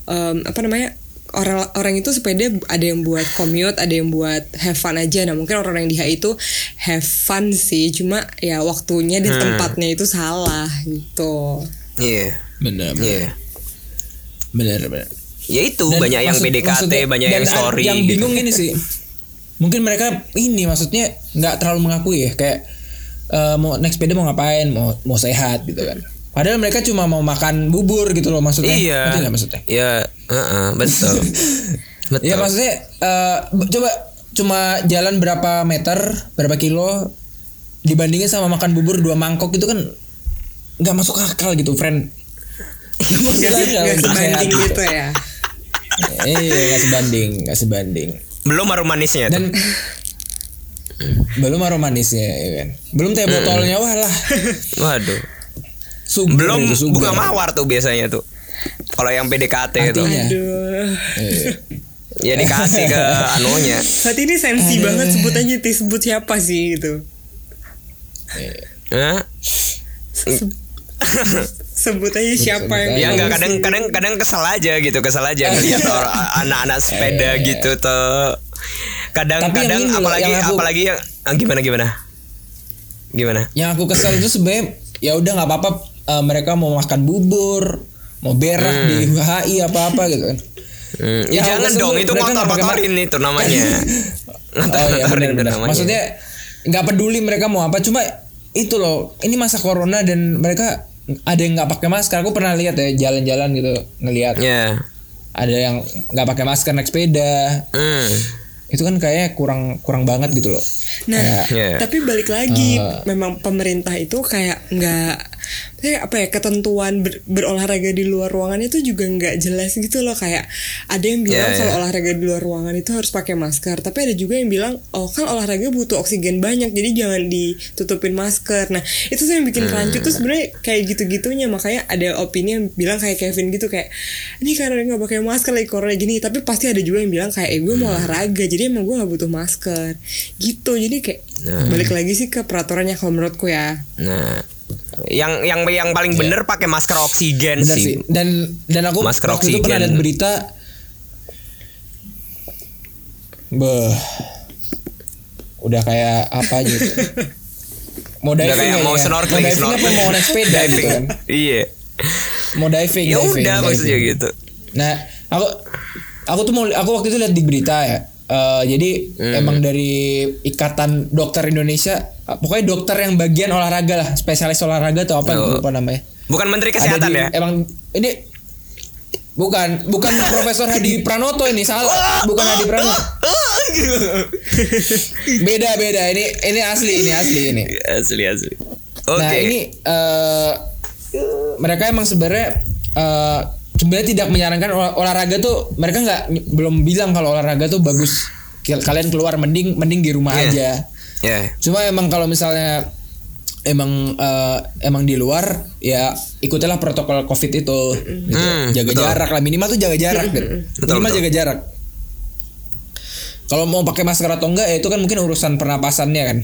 em, apa namanya? orang orang itu sepeda ada yang buat commute, ada yang buat have fun aja. Nah, mungkin orang yang di HI itu have fun sih, cuma ya waktunya di tempatnya itu salah gitu. iya Bener, iya bener. Bener, bener. Ya itu Dan banyak yang maksud- PDKT maksudnya- banyak dan yang story Yang gitu. bingung ini sih. Mungkin mereka ini maksudnya nggak terlalu mengakui ya kayak eh, mau naik sepeda mau ngapain, mau mau sehat gitu kan. Padahal mereka cuma mau makan bubur gitu loh maksudnya. Iya. Ngerti nggak maksudnya? Iya, heeh, betul. betul. Iya maksudnya eh, b- coba cuma jalan berapa meter, berapa kilo dibandingin sama makan bubur dua mangkok itu kan nggak masuk akal gitu, friend. Gak, akal gak sehat gitu ya. Iya, nggak sebanding, nggak sebanding. Belum harum manisnya tuh. Dan belum aroma manisnya, ya kan? Belum teh botolnya wah lah. Waduh. Sugar Belum itu, sugar. bunga mawar tuh biasanya tuh. Kalau yang PDKT itu. Aduh. Iya. ya dikasih ke anunya. Saat ini sensi banget sebut aja Tis, sebut siapa sih gitu. Hah? Sebut aja siapa yang Ya enggak kadang kadang kadang kesel aja gitu, kesel aja ngeliat orang- anak-anak sepeda gitu tuh. Kadang Tapi yang kadang apalagi yang aku- apalagi yang ah, gimana gimana? Gimana? Yang aku kesel itu sebenarnya ya udah nggak apa-apa eh, mereka mau makan bubur, mau berak di HI apa-apa gitu kan. Hmm, Ya, ya, jangan kesel dong, itu mereka nggak pakai itu namanya. Oh iya namanya. Maksudnya nggak peduli mereka mau apa, cuma itu loh ini masa corona dan mereka ada yang nggak pakai masker aku pernah lihat ya jalan-jalan gitu ngelihat Ya. ada yang nggak pakai masker naik sepeda Hmm. itu kan kayak kurang kurang banget gitu loh Nah, Iya. tapi balik lagi, Eh. memang pemerintah itu kayak nggak, apa ya ketentuan ber- berolahraga di luar ruangan itu juga nggak jelas gitu loh. Kayak ada yang bilang Iya, kalau iya. olahraga di luar ruangan itu harus pakai masker, tapi ada juga yang bilang oh kan olahraga butuh oksigen banyak, jadi jangan ditutupin masker. Nah itu sih yang bikin rancu. Tuh sebenarnya kayak gitu-gitunya, makanya ada opini yang bilang kayak Kevin gitu kayak ini karena nggak pakai masker lagi corona gini, tapi pasti ada juga yang bilang kayak eh, gue mau olahraga, jadi emang gue nggak butuh masker. Gitu. Jadi kayak balik lagi sih ke peraturannya kalau menurutku ya. Nah, yang yang yang paling bener pakai masker oksigen Bener sih. sih. Dan dan aku Masker waktu itu pernah oksigen. lihat berita Beh. Udah kayak apa gitu. Mau diving kayak mau ya? snorkeling, mau diving apa mau naik sepeda gitu kan. Iya. Mau diving, Ya diving, udah diving. maksudnya gitu. Nah, aku aku tuh mau aku waktu itu lihat di berita ya. Eh, jadi Hmm. emang dari Ikatan Dokter Indonesia, pokoknya dokter yang bagian olahraga lah, spesialis olahraga atau apa Oh. lupa namanya. Bukan menteri kesehatan di- ya? Emang ini bukan bukan Profesor Hadi Pranoto ini salah, bukan Hadi Pranoto. Beda beda ini ini asli ini asli ini. asli asli. Oke. Nah ini eh mereka emang sebenarnya eh sebenarnya tidak menyarankan olah- olahraga tuh mereka nggak belum bilang kalau olahraga tuh bagus Kal- kalian keluar mending mending di rumah Iya. aja. Ya. Cuma emang kalau misalnya emang eh, emang di luar ya ikutilah protokol covid itu gitu. Hmm, jaga betul. jarak lah minimal tuh jaga jarak gitu. Betul, minimal betul. jaga jarak. Kalau mau pakai masker atau enggak ya itu kan mungkin urusan pernapasannya kan.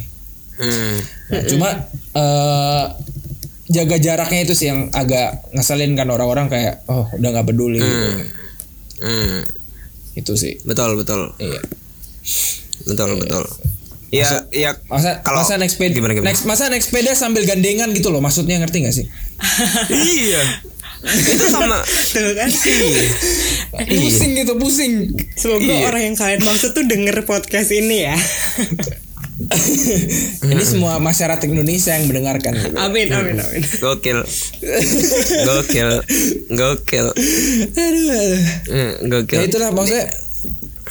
Hmm. Nah, cuma eh, jaga jaraknya itu sih yang agak ngeselin kan orang-orang kayak oh udah nggak peduli gitu. Hmm. Itu sih. Betul betul. Iya. Betul betul. Iya, iya. Masa Kalau- masa naik sepeda gimana, gimana? naik- masa naik sepeda sambil gandengan gitu loh maksudnya ngerti gak sih? iya. Itu sama tuh kan pusing gitu pusing. semoga Iya. orang yang kalian maksud tuh denger podcast ini ya Ini semua masyarakat Indonesia yang mendengarkan. gitu. amin amin amin gokil. Gokil. Gokil. Aduh, aduh. Hmm, Ya gokil. itulah maksudnya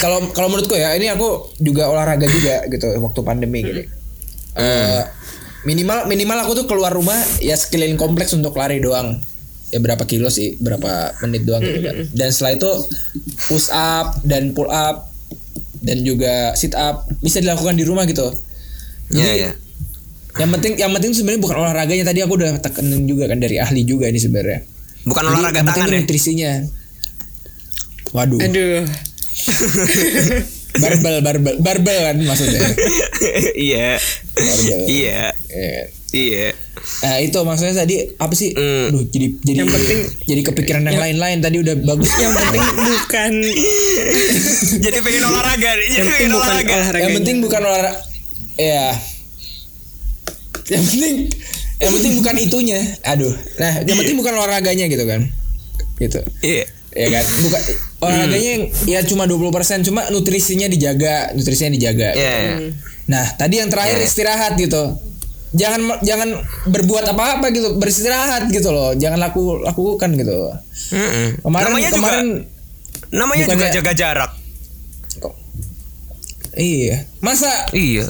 kalau kalau menurutku ya ini aku juga olahraga juga gitu waktu pandemi gitu. Eh, minimal minimal aku tuh keluar rumah ya sekeliling kompleks untuk lari doang. Ya berapa kilo sih, berapa menit doang gitu kan. Dan setelah itu push up dan pull up dan juga sit up bisa dilakukan di rumah gitu. Jadi iya. yang penting yang penting sebenarnya bukan olahraganya tadi aku udah tekenin juga kan dari ahli juga ini sebenarnya. Bukan Jadi olahraga yang penting tangan ya. nutrisinya. Waduh. aduh barbel barbel barbel kan maksudnya Iya. Iya. Eh, Iya. nah itu maksudnya tadi apa sih Hmm. Duh, jadi jadi Yang penting- jadi kepikiran yang lain-lain tadi udah bagus yang penting bukan Jadi pengen olahraga. Jadi yang penting pengen bukan olahraga. olahraga yang penting bukan olahraga ya yang penting yang penting bukan itunya aduh nah yang penting bukan olahraganya gitu kan gitu Iya. Ya kan bukan olahraganya yang ya cuma 20% cuma nutrisinya dijaga nutrisinya dijaga Iya. Nah, tadi yang terakhir Ya. istirahat gitu. Jangan jangan berbuat apa-apa gitu, beristirahat gitu loh. Jangan laku lakukan gitu. Mm-mm. Kemarin namanya kemarin juga namanya juga jaga jarak. kok- iya. Masa Iya.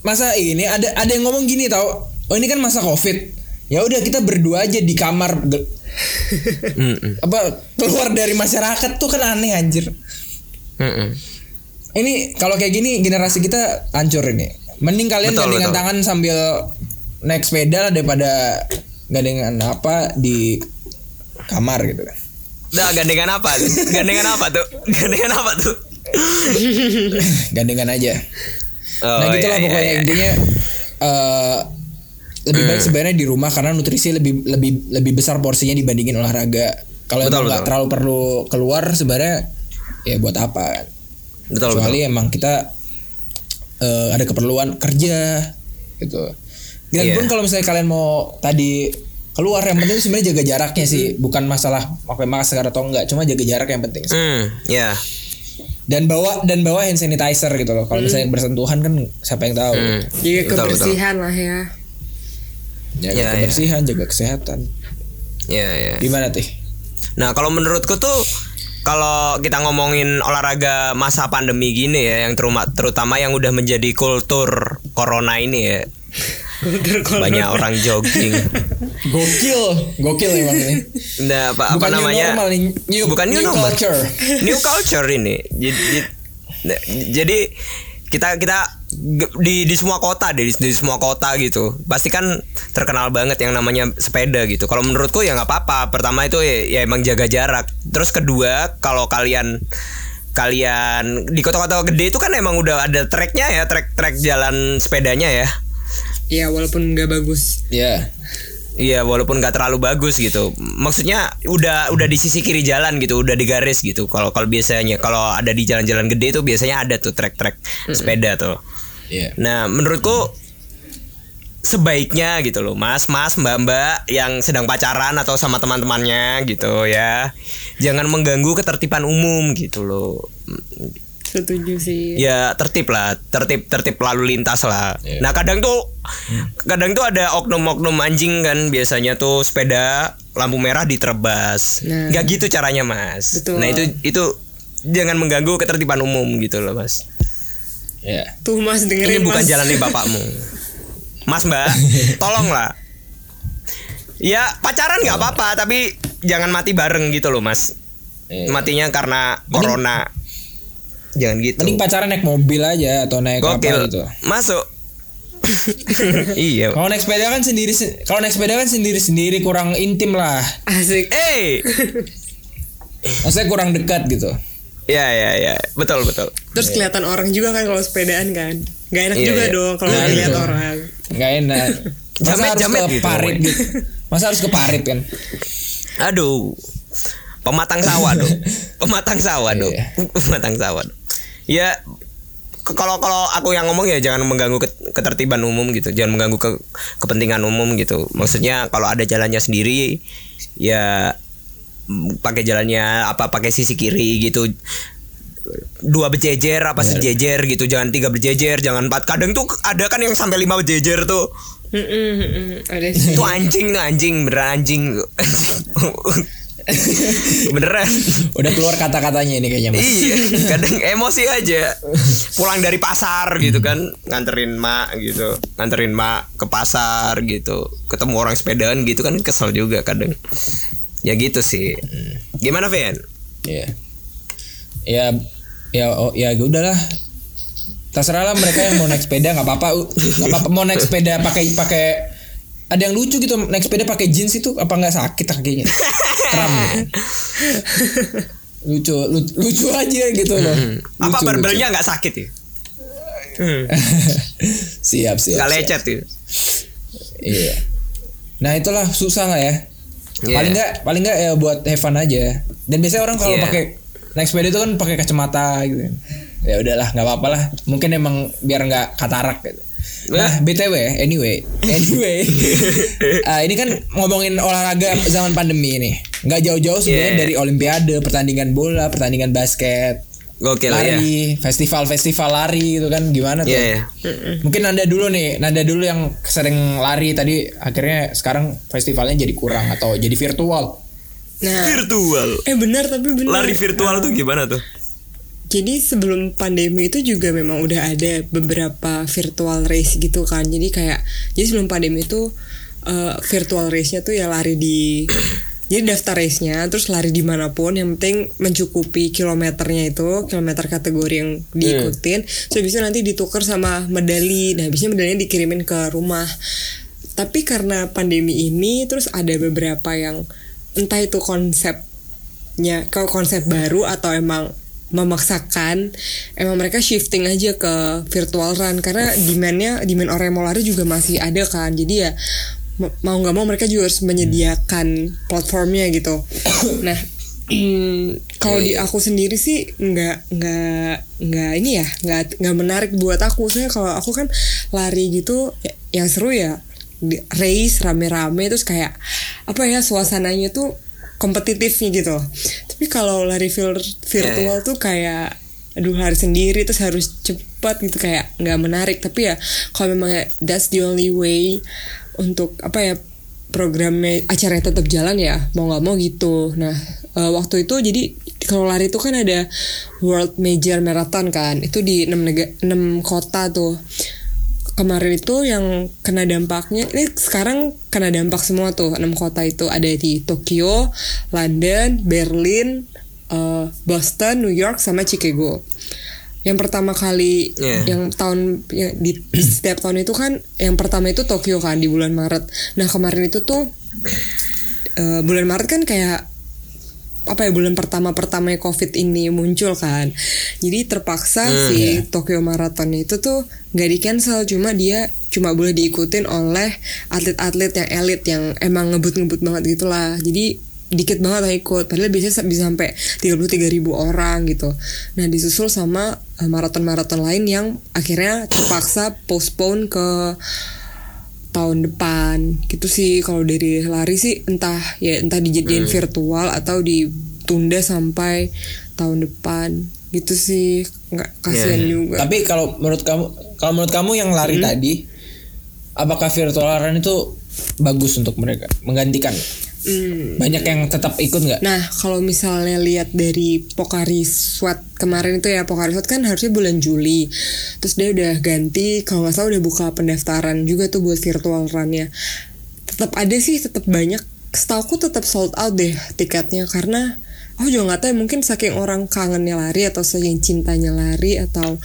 masa ini ada ada yang ngomong gini tau Oh ini kan masa Covid. Ya udah kita berdua aja di kamar Ge- Mm-mm. apa keluar dari masyarakat tuh kan aneh anjir. Mm-mm. Ini kalau kayak gini generasi kita hancur ini. Mending kalian Betul, gandengan betul. tangan sambil naik sepeda daripada gandengan apa di kamar gitu kan. Udah gandengan apa? Gandengan apa tuh? Gandengan apa tuh? gandengan aja. Oh, nah gitulah iya, pokoknya iya, iya. intinya eh, lebih baik sebenarnya di rumah karena nutrisi lebih lebih lebih besar porsinya dibandingin olahraga. Kalau Betul, emang nggak betul. terlalu perlu keluar sebenarnya ya buat apa kan? Betul Kecuali betul. emang kita eh, ada keperluan kerja gitu. Dan Iya. pun kalau misalnya kalian mau tadi keluar yang penting sebenarnya jaga jaraknya sih, bukan masalah pakai masker atau enggak, cuma jaga jarak yang penting. sih. Hmm, ya. Dan bawa dan bawa hand sanitizer gitu loh. Kalau misalnya bersentuhan kan siapa yang tahu. Hmm. Jaga Betul, betul. kebersihan lah ya jaga Ya, kebersihan jaga kesehatan ya ya gimana teh Nah, kalau menurutku tuh kalau kita ngomongin olahraga masa pandemi gini ya, yang terutama yang udah menjadi kultur corona ini ya. Banyak orang jogging. gokil gokil emang ini Nah, apa, apa Bukan new namanya? normal nih, new- Bukan new, new normal. culture. New culture ini. Jadi, jadi kita kita di di semua kota deh di, di semua kota gitu. Pasti kan terkenal banget yang namanya sepeda gitu. Kalau menurutku ya nggak apa-apa. Pertama itu ya, ya emang jaga jarak. Terus kedua kalau kalian kalian di kota-kota gede itu kan emang udah ada treknya ya trek trek jalan sepedanya ya. Ya walaupun nggak bagus. Ya Iya walaupun nggak terlalu bagus gitu. Maksudnya udah udah di sisi kiri jalan gitu, udah di garis gitu. Kalau kalau biasanya kalau ada di jalan-jalan gede itu biasanya ada tuh trek-trek sepeda tuh. ya Nah menurutku sebaiknya gitu loh mas mas mbak mbak yang sedang pacaran atau sama teman-temannya gitu ya jangan mengganggu ketertiban umum gitu loh setuju sih. Ya tertib lah tertib tertib lalu lintas lah. Iya. nah kadang tuh kadang tuh ada oknum-oknum anjing kan biasanya tuh sepeda lampu merah diterabas Nah. nggak gitu caranya mas. Betul. nah itu itu jangan mengganggu ketertiban umum gitu loh mas. Ya. Tuh mas dengerin ini bukan mas. jalannya bapakmu. Mas mbak tolong lah ya pacaran nggak apa-apa tapi jangan mati bareng gitu loh mas. Iya. matinya karena corona jangan gitu. Mending pacaran naik mobil aja atau naik apa gokil. gitu. Masuk. Iya. Kalau naik sepeda kan sendiri kalau naik sepeda kan sendiri sendiri kurang intim lah. Asik. Eh. Maksudnya kurang dekat gitu. Ya ya ya. Betul betul. Terus kelihatan orang juga kan kalau sepedaan kan. Nggak enak Iya, juga iya. dong kalau Nah, lihat orang. Nggak enak. Masa Jamet- harus jamet ke gitu parit gitu? Masa harus ke parit kan? Aduh. Pematang sawah dong pematang sawah dong Iya. pematang sawah dong. Ya kalau kalau aku yang ngomong ya jangan mengganggu ket- ketertiban umum gitu. Jangan mengganggu ke kepentingan umum gitu. Maksudnya kalau ada jalannya sendiri ya mm, pakai jalannya apa pakai sisi kiri gitu. Dua berjejer apa sejejer gitu. Jangan tiga berjejer jangan empat. Kadang tuh ada kan yang sampai lima berjejer tuh. Itu anjing tuh anjing beneran anjing beneran. Udah keluar kata-katanya ini kayaknya mas. Iya kadang emosi aja. Pulang dari pasar gitu kan nganterin mak gitu. Nganterin mak ke pasar gitu. Ketemu orang sepedaan gitu kan kesel juga kadang. Ya gitu sih. Gimana Vian Iya. Ya ya oh, ya udahlah. Terserah lah mereka yang mau naik sepeda nggak apa-apa. Nggak apa-apa mau naik sepeda pakai pakai ada yang lucu gitu naik sepeda pakai jeans itu apa nggak sakit kakinya? Kram. gitu. lucu, lucu lucu aja gitu loh. Hmm. apa Lucu, barbelnya nggak sakit ya Hmm, siap siap. nggak siap. lecet ya Iya. Nah itulah susah lah ya. Iya. Paling nggak paling nggak ya buat fun aja. Dan biasanya orang kalau Iya. pakai naik sepeda itu kan pakai kacamata gitu. Ya udahlah nggak apa-apa lah. Mungkin emang biar nggak katarak gitu. Nah btw anyway. Anyway. Ah, ini kan ngomongin olahraga zaman pandemi ini. Nggak jauh-jauh sebenarnya Iya. dari olimpiade pertandingan bola pertandingan basket gokil ya lari festival-festival lari gitu kan gimana tuh? Iya, iya. Mungkin Nanda dulu nih, Nanda dulu yang sering lari tadi akhirnya sekarang festivalnya jadi kurang atau jadi virtual. nah. Virtual. Eh benar tapi benar. Lari virtual tuh gimana tuh Jadi sebelum pandemi itu juga memang udah ada beberapa virtual race gitu kan. Jadi kayak jadi sebelum pandemi itu eh, virtual race-nya tuh ya lari di jadi daftar race-nya terus lari di mana pun yang penting mencukupi kilometernya itu kilometer kategori yang diikutin. So bisa nanti ditukar sama medali. Nah biasanya medalinya dikirimin ke rumah. Tapi karena pandemi ini terus ada beberapa yang entah itu konsepnya kalau konsep baru atau emang memaksakan emang mereka shifting aja ke virtual run. Karena demandnya demand orang yang mau lari juga masih ada kan. Jadi ya ma- mau nggak mau mereka juga harus menyediakan platformnya gitu. Nah kalau di aku sendiri sih nggak nggak nggak ini ya nggak nggak menarik buat aku. Soalnya kalau aku kan lari gitu ya- yang seru ya race rame-rame terus kayak apa ya suasananya tuh kompetitifnya gitu. Tapi kalau lari vir- virtual tuh kayak aduh lari sendiri terus harus cepat gitu kayak nggak menarik. Tapi ya kalau memang that's the only way untuk apa ya programnya acaranya tetap jalan ya mau nggak mau gitu. Nah eh, waktu itu jadi kalau lari itu kan ada World Major Marathon kan itu di 6 nega- 6 kota tuh kemarin itu yang kena dampaknya ini sekarang kena dampak semua tuh enam kota itu ada di Tokyo, London, Berlin, eh, Boston, New York sama Chicago. Yang pertama kali Iya. yang tahun ya, di, setiap tahun itu kan yang pertama itu Tokyo kan di bulan Maret. Nah kemarin itu tuh eh, bulan Maret kan kayak apa ya bulan pertama pertamanya covid ini muncul kan. Jadi terpaksa si Tokyo Marathon itu tuh nggak di cancel cuma dia cuma boleh diikutin oleh atlet-atlet yang elit yang emang ngebut-ngebut banget gitulah. Jadi dikit banget yang ikut. Padahal biasanya bisa sampai 33.000 ribu orang gitu. Nah disusul sama eh, maraton-maraton lain yang akhirnya terpaksa postpone ke tahun depan. Gitu sih kalau dari lari sih entah ya entah dijadiin virtual atau ditunda sampai tahun depan. Gitu sih nggak kasihan juga. Tapi kalau menurut kamu kalau menurut kamu yang lari tadi apakah virtual run itu bagus untuk mereka? Menggantikan? Hmm. Banyak yang tetap ikut nggak? Nah, kalau misalnya lihat dari Pokari Sweat kemarin itu ya Pokari Sweat kan harusnya bulan Juli. Terus dia udah ganti, kalau nggak salah udah buka pendaftaran juga tuh buat virtual run-nya. Tetap ada sih, tetap banyak. Setauku tetap sold out deh tiketnya karena aku juga nggak tahu ya, mungkin saking orang kangennya lari atau saking cintanya lari atau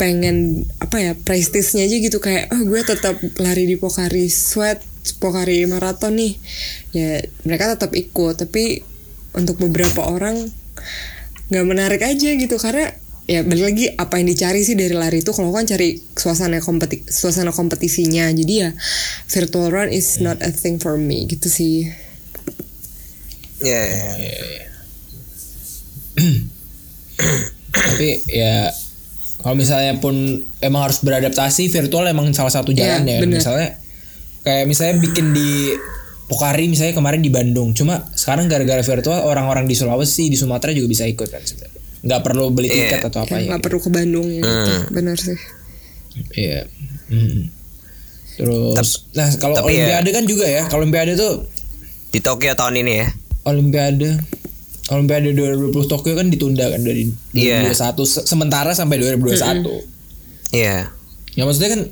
pengen apa ya prestisnya aja gitu kayak oh gue tetap lari di Pokari Sweat Pokari Marathon nih. Ya mereka tetap ikut tapi untuk beberapa orang nggak menarik aja gitu karena ya balik lagi apa yang dicari sih dari lari itu kalau kan cari suasana kompeti suasana kompetisinya. Jadi ya virtual run is not a thing for me gitu sih. Ya, Tapi ya kalau misalnya pun emang harus beradaptasi virtual emang salah satu Iya, jalan ya. bener. Misalnya kayak misalnya bikin di Pokari misalnya kemarin di Bandung. Cuma sekarang gara-gara virtual orang-orang di Sulawesi, di Sumatera juga bisa ikut kan sebenarnya. Nggak perlu beli tiket atau apa Ya, ya. nggak perlu ke Bandung ya gitu. benar sih Iya. Hmm. Terus nah kalau ya- olimpiade kan juga ya. Kalau olimpiade tuh di Tokyo tahun ini ya. Olimpiade Olimpiade 2020 Tokyo kan ditunda kan dari Iya. 2021 se- sementara sampai 2021. Iya. Ya maksudnya kan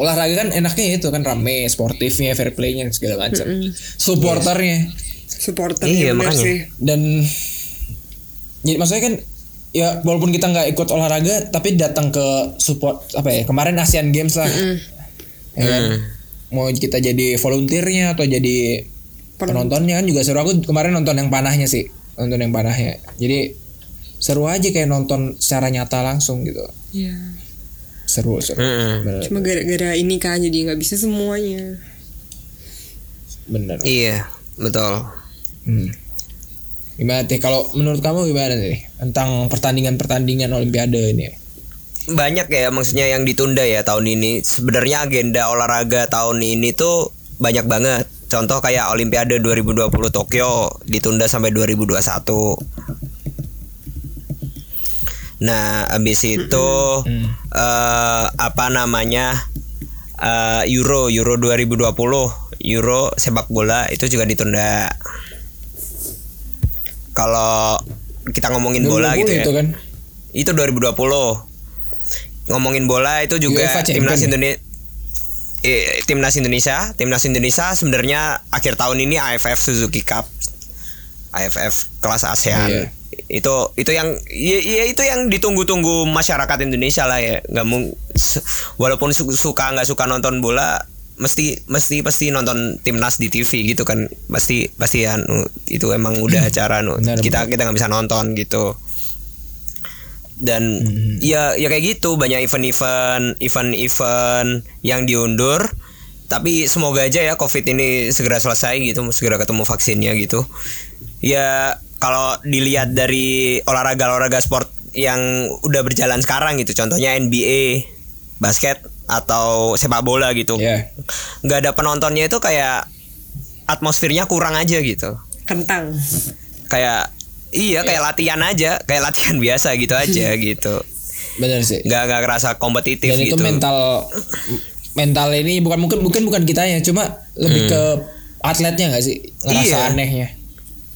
olahraga kan enaknya itu kan rame, sportifnya, fair playnya segala macam. Supporternya supporternya Iya, makanya. sih dan jadi maksudnya kan ya walaupun kita nggak ikut olahraga tapi datang ke support apa ya kemarin Asian Games lah. Ya kan? Mau kita jadi volunteernya atau jadi penontonnya kan juga seru aku kemarin nonton yang panahnya sih nonton yang panahnya jadi seru aja kayak nonton secara nyata langsung gitu Iya. Seru seru bener cuma gara-gara ini kan jadi nggak bisa semuanya bener Iya, betul. Hmm. Gimana teh? Kalau menurut kamu gimana nih tentang pertandingan-pertandingan Olimpiade ini? Banyak ya maksudnya yang ditunda ya tahun ini. Sebenarnya agenda olahraga tahun ini tuh banyak banget. Contoh kayak Olimpiade 2020 Tokyo ditunda sampai 2021. Nah, habis itu eh apa namanya? eh, Euro Euro 2020 Euro sepak bola itu juga ditunda. Kalau kita ngomongin bola 2020 gitu ya. itu kan? Itu 2020. Ngomongin bola itu juga timnas ya? Indonesia timnas Indonesia, timnas Indonesia sebenarnya akhir tahun ini AFF Suzuki Cup. AFF kelas ASEAN. Iya. Itu itu yang ya, ya itu yang ditunggu-tunggu masyarakat Indonesia lah ya. Nggak mung walaupun su- suka nggak suka nonton bola mesti mesti pasti nonton timnas di TV gitu kan. Pasti pasti anu, itu emang udah acara. Benar, kita kita nggak bisa nonton gitu. Dan ya ya kayak gitu banyak event-event event-event yang diundur. Tapi semoga aja ya covid ini segera selesai gitu segera ketemu vaksinnya gitu ya kalau dilihat dari olahraga olahraga sport yang udah berjalan sekarang gitu contohnya NBA basket atau sepak bola gitu. Ya. nggak ada penontonnya itu kayak atmosfernya kurang aja gitu. Kentang. Kayak iya kayak latihan aja kayak latihan biasa gitu aja gitu. Bener sih. nggak nggak kerasa kompetitif Dan itu gitu. mental mental ini bukan mungkin bukan bukan kitanya cuma lebih ke atletnya nggak sih? Ngerasa Iya. anehnya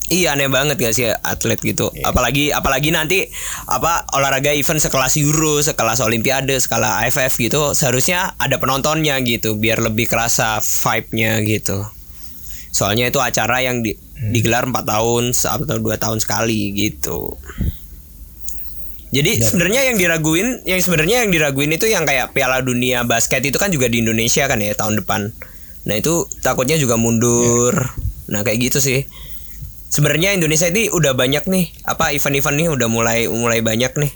Iya aneh banget gak sih atlet gitu. Iya. Apalagi apalagi nanti apa olahraga event sekelas Euro, sekelas Olimpiade, skala AFF gitu seharusnya ada penontonnya gitu biar lebih kerasa vibe-nya gitu. Soalnya itu acara yang di- Hmm. digelar 4 tahun atau dua tahun sekali gitu. Jadi sebenarnya yang diraguin, yang sebenarnya yang diraguin itu yang kayak Piala Dunia basket itu kan juga di Indonesia kan ya tahun depan. Nah itu takutnya juga mundur. Nah kayak gitu sih. Sebenarnya Indonesia ini udah banyak nih apa event-event nih udah mulai mulai banyak nih.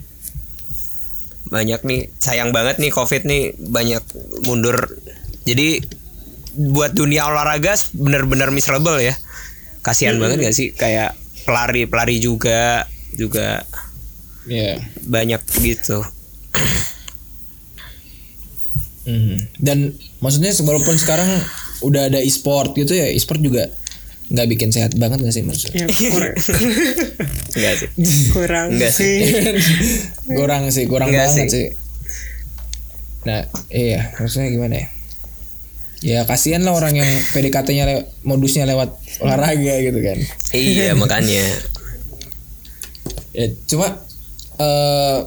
Banyak nih sayang banget nih Covid nih banyak mundur. Jadi buat dunia olahraga bener-bener miserable ya. Kasihan banget gak sih kayak pelari-pelari juga juga Iya. banyak gitu. Mhm. Dan maksudnya walaupun sekarang udah ada e-sport gitu ya, e-sport juga nggak bikin sehat banget gak sih maksudnya? Ya, kurang, Enggak sih. kurang Enggak sih. sih. kurang sih, kurang Enggak banget sih. sih. Nah, iya, maksudnya gimana ya? Ya kasihan lah orang yang PDKT-nya lew- modusnya lewat olahraga gitu kan. iya makanya. Ya, cuma eh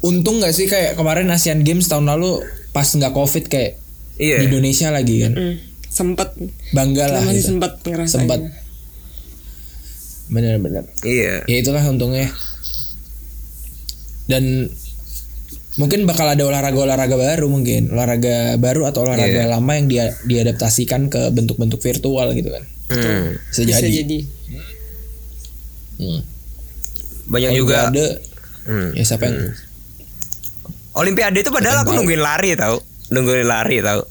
untung nggak sih kayak kemarin Asian Games tahun lalu pas nggak covid kayak Iya. di Indonesia lagi kan. Hmm, sempet Bangga lah. masih gitu. sempat ngerasain. Sempat. Bener-bener. Iya. ya itulah untungnya dan mungkin bakal ada olahraga-olahraga baru mungkin olahraga baru atau olahraga Iya. lama yang dia diadaptasikan ke bentuk-bentuk virtual gitu kan Hmm. bisa Bisa jadi, jadi. Hmm. Banyak juga. ada Hmm. ya siapa yang Olimpiade itu padahal aku nungguin lari tau Nungguin lari tau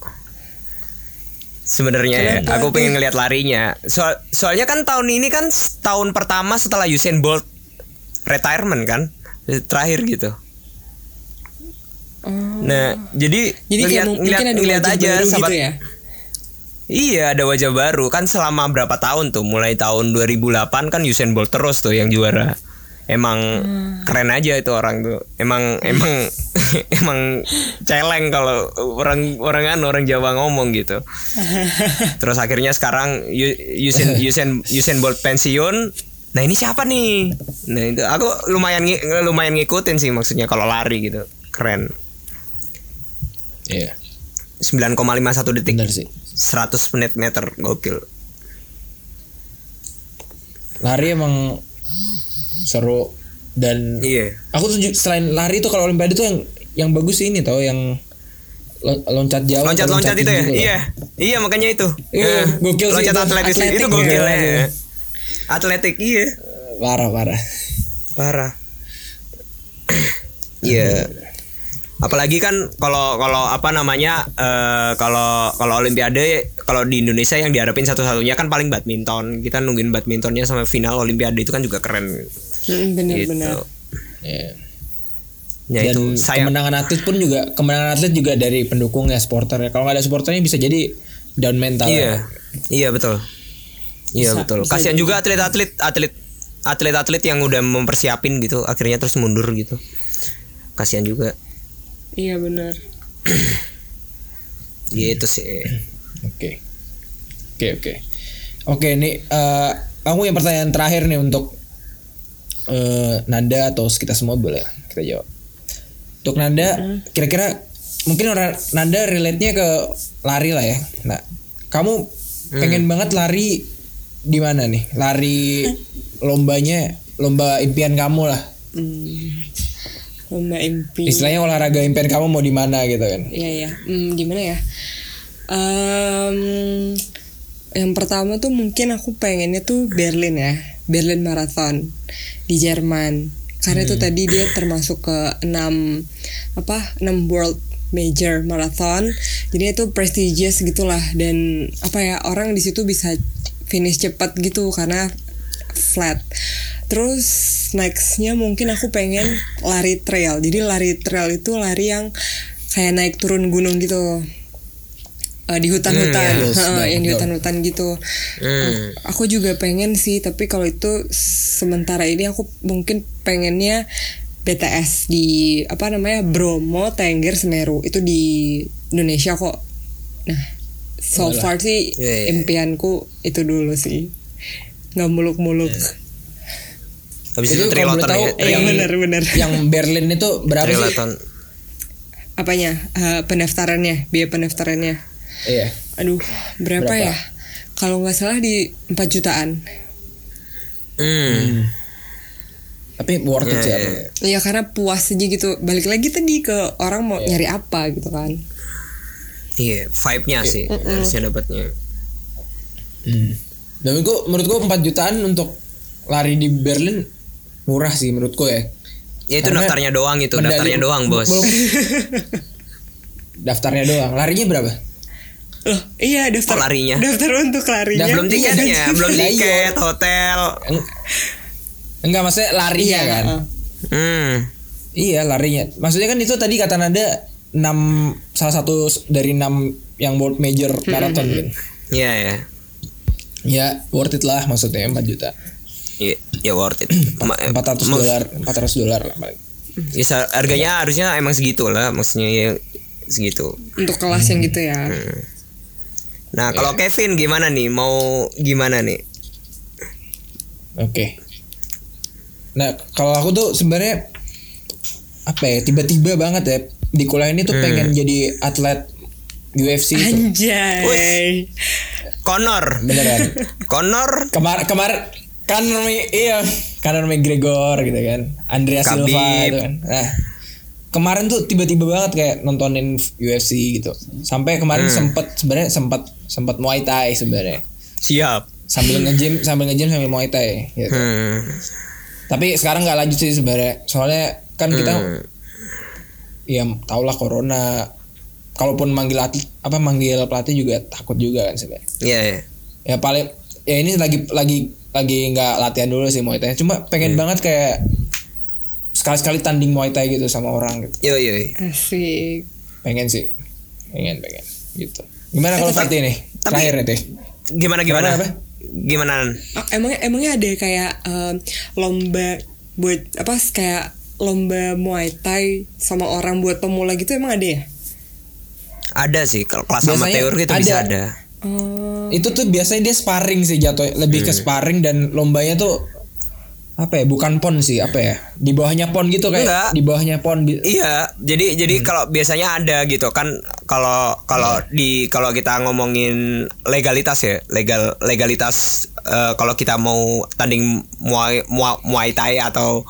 Sebenarnya ya, aku pengen ngeliat larinya. Soal, soalnya kan tahun ini kan tahun pertama setelah Usain Bolt retirement kan, terakhir gitu. Oh. Nah, jadi Jadi kayak ngeliat, mu- ngeliat, ada ngeliat wajah aja sahabat. gitu ya. Iya, ada wajah baru kan selama berapa tahun tuh? Mulai tahun 2008 kan Usain Bolt terus tuh yang juara. Emang keren aja itu orang tuh. Emang emang emang celeng kalau orang orang kan orang Jawa ngomong gitu. Terus akhirnya sekarang Usain Usain Usain Bolt pensiun. Nah, ini siapa nih? Nah, itu aku lumayan lumayan ngikutin sih maksudnya kalau lari gitu. Keren. Iya 9,51 detik. benar sih 100 menit meter gokil. lari emang seru dan Iya. aku tuh selain lari tuh kalau olimpiade tuh yang yang bagus sih ini tau yang lo- loncat jauh Loncat-loncat atau itu ya. loh. Iya. Iya makanya itu. Iya, Eh, gokil sih loncat itu. atletis Atletik itu ya. gokil ya. aja. Atletik iya. parah parah Parah. Iya. Apalagi kan kalau kalau apa namanya eh, kalau kalau olimpiade kalau di Indonesia yang diharapin satu-satunya kan paling badminton. Kita nungguin badmintonnya sama final olimpiade itu kan juga keren. Hmm, bener Gitu. bener. Iya. Ya dan itu saya kemenangan atlet pun juga kemenangan atlet juga dari pendukungnya supporter ya kalau nggak ada supporternya bisa jadi down mental Iya. Iya betul. Iya Bisa- betul. Kasihan juga atlet-atlet atlet atlet-atlet yang udah mempersiapin gitu akhirnya terus mundur gitu. Kasihan juga. Iya bener. Gitu sih. Oke. Oke oke. Oke nih eh aku yang pertanyaan terakhir nih untuk eh Nanda atau kita semua boleh lah kita jawab. Untuk Nanda kira-kira mungkin orang Nanda relate-nya ke lari lah ya. Nah, kamu pengen banget lari di mana nih? Lari lombanya lomba impian kamu lah. Hmm. Lomba impi. Istilahnya olahraga impian kamu mau di mana gitu kan. Iya ya. Hmm, gimana ya? Em, yang pertama tuh mungkin aku pengennya tuh Berlin ya, Berlin Marathon di Jerman. Karena itu tadi dia termasuk ke 6 apa? 6 World Major Marathon. Jadi itu prestigious gitulah dan apa ya orang di situ bisa finish cepat gitu karena flat. Terus nextnya mungkin aku pengen lari trail. Jadi lari trail itu lari yang kayak naik turun gunung gitu. Eh, di hutan-hutan, Hmm, iya. Heeh, yang di hutan-hutan gitu. Hmm. Aku juga pengen sih, tapi kalau itu sementara ini aku mungkin pengennya BTS di apa namanya Bromo, Tengger, Semeru itu di Indonesia kok. Nah, so far sih Iya, iya. impianku itu dulu sih. Nggak muluk-muluk. Habis itu triloton ya. Iya yang- benar-benar. Yang Berlin itu berapa sih? Apanya? Eh, pendaftarannya, biaya pendaftarannya. Iya. Aduh, berapa, Berapa? ya? Kalau nggak salah di 4 jutaan. Hmm. Tapi worth it sih. Iya, aku. iya. Ya karena puas aja gitu. Balik lagi tadi ke orang mau nyari apa gitu kan. Iya, vibe-nya sih harusnya dapatnya. Hmm. Dan menurutku, menurutku 4 jutaan untuk lari di Berlin murah sih menurutku ya. Ya itu Karena daftarnya doang itu, daftarnya doang, Bos. daftarnya doang. Larinya berapa? Loh, iya daftar Oh, larinya? Daftar untuk larinya. belum Iya, tiketnya, dan- belum Lah, iya. tiket, hotel. Eng- Enggak maksudnya larinya Iya, kan. heeh. Hmm. Iya larinya. Maksudnya kan itu tadi kata Nada 6 salah satu dari 6 yang world major marathon kan. Iya ya. Ya worth it lah maksudnya 4 juta. Ya, ya worth it. Ma- 400 ma- dolar, 400 dolar lah paling. Ya, harganya harusnya emang segitu lah, maksudnya ya segitu. Untuk kelas yang gitu ya. Nah, kalau Kevin gimana nih? Mau gimana nih? Oke. Nah, kalau aku tuh sebenarnya apa ya? Tiba-tiba banget ya di kuliah ini tuh pengen jadi atlet UFC itu. Anjay. Conor. Beneran. Conor Kemar kemar kan namanya iya Conor McGregor gitu kan. Andrea Silva itu kan. Nah, kemarin tuh tiba-tiba banget kayak nontonin UFC gitu. Sampai kemarin sempet sebenarnya sempat sempat Muay Thai sebenarnya. siap. Sambil nge-gym sambil nge-gym sambil Muay Thai gitu. Hmm. Tapi sekarang nggak lanjut sih sebenarnya. Soalnya kan kita ya tau lah corona. Kalaupun manggil atlet apa manggil pelatih juga takut juga kan sebenarnya. Iya, ya. Ya paling ya ini lagi lagi lagi nggak latihan dulu sih Muay Thai. Cuma pengen banget kayak sekali-sekali tanding Muay Thai gitu sama orang gitu. Yo yo. Asik. Pengen sih. Pengen pengen gitu. Gimana kalau Eh, Fatih nih? tapi- Terakhir nih. Teh. Gimana gimana? Apa? Gimana? Oh, emangnya emangnya ada kayak em, lomba buat apa kayak lomba Muay Thai sama orang buat pemula gitu emang ada ya? Ada sih kalau kelas Biasanya amatir gitu bisa ada. Oh, Itu tuh biasanya dia sparring sih jatuh lebih ke sparring dan lombanya tuh apa ya bukan pon sih apa ya di bawahnya pon gitu kayak Enggak. di bawahnya pon Iya, jadi jadi kalau biasanya ada gitu kan kalau kalau di kalau kita ngomongin legalitas ya, legal legalitas eh, kalau kita mau tanding muay muay, muay thai atau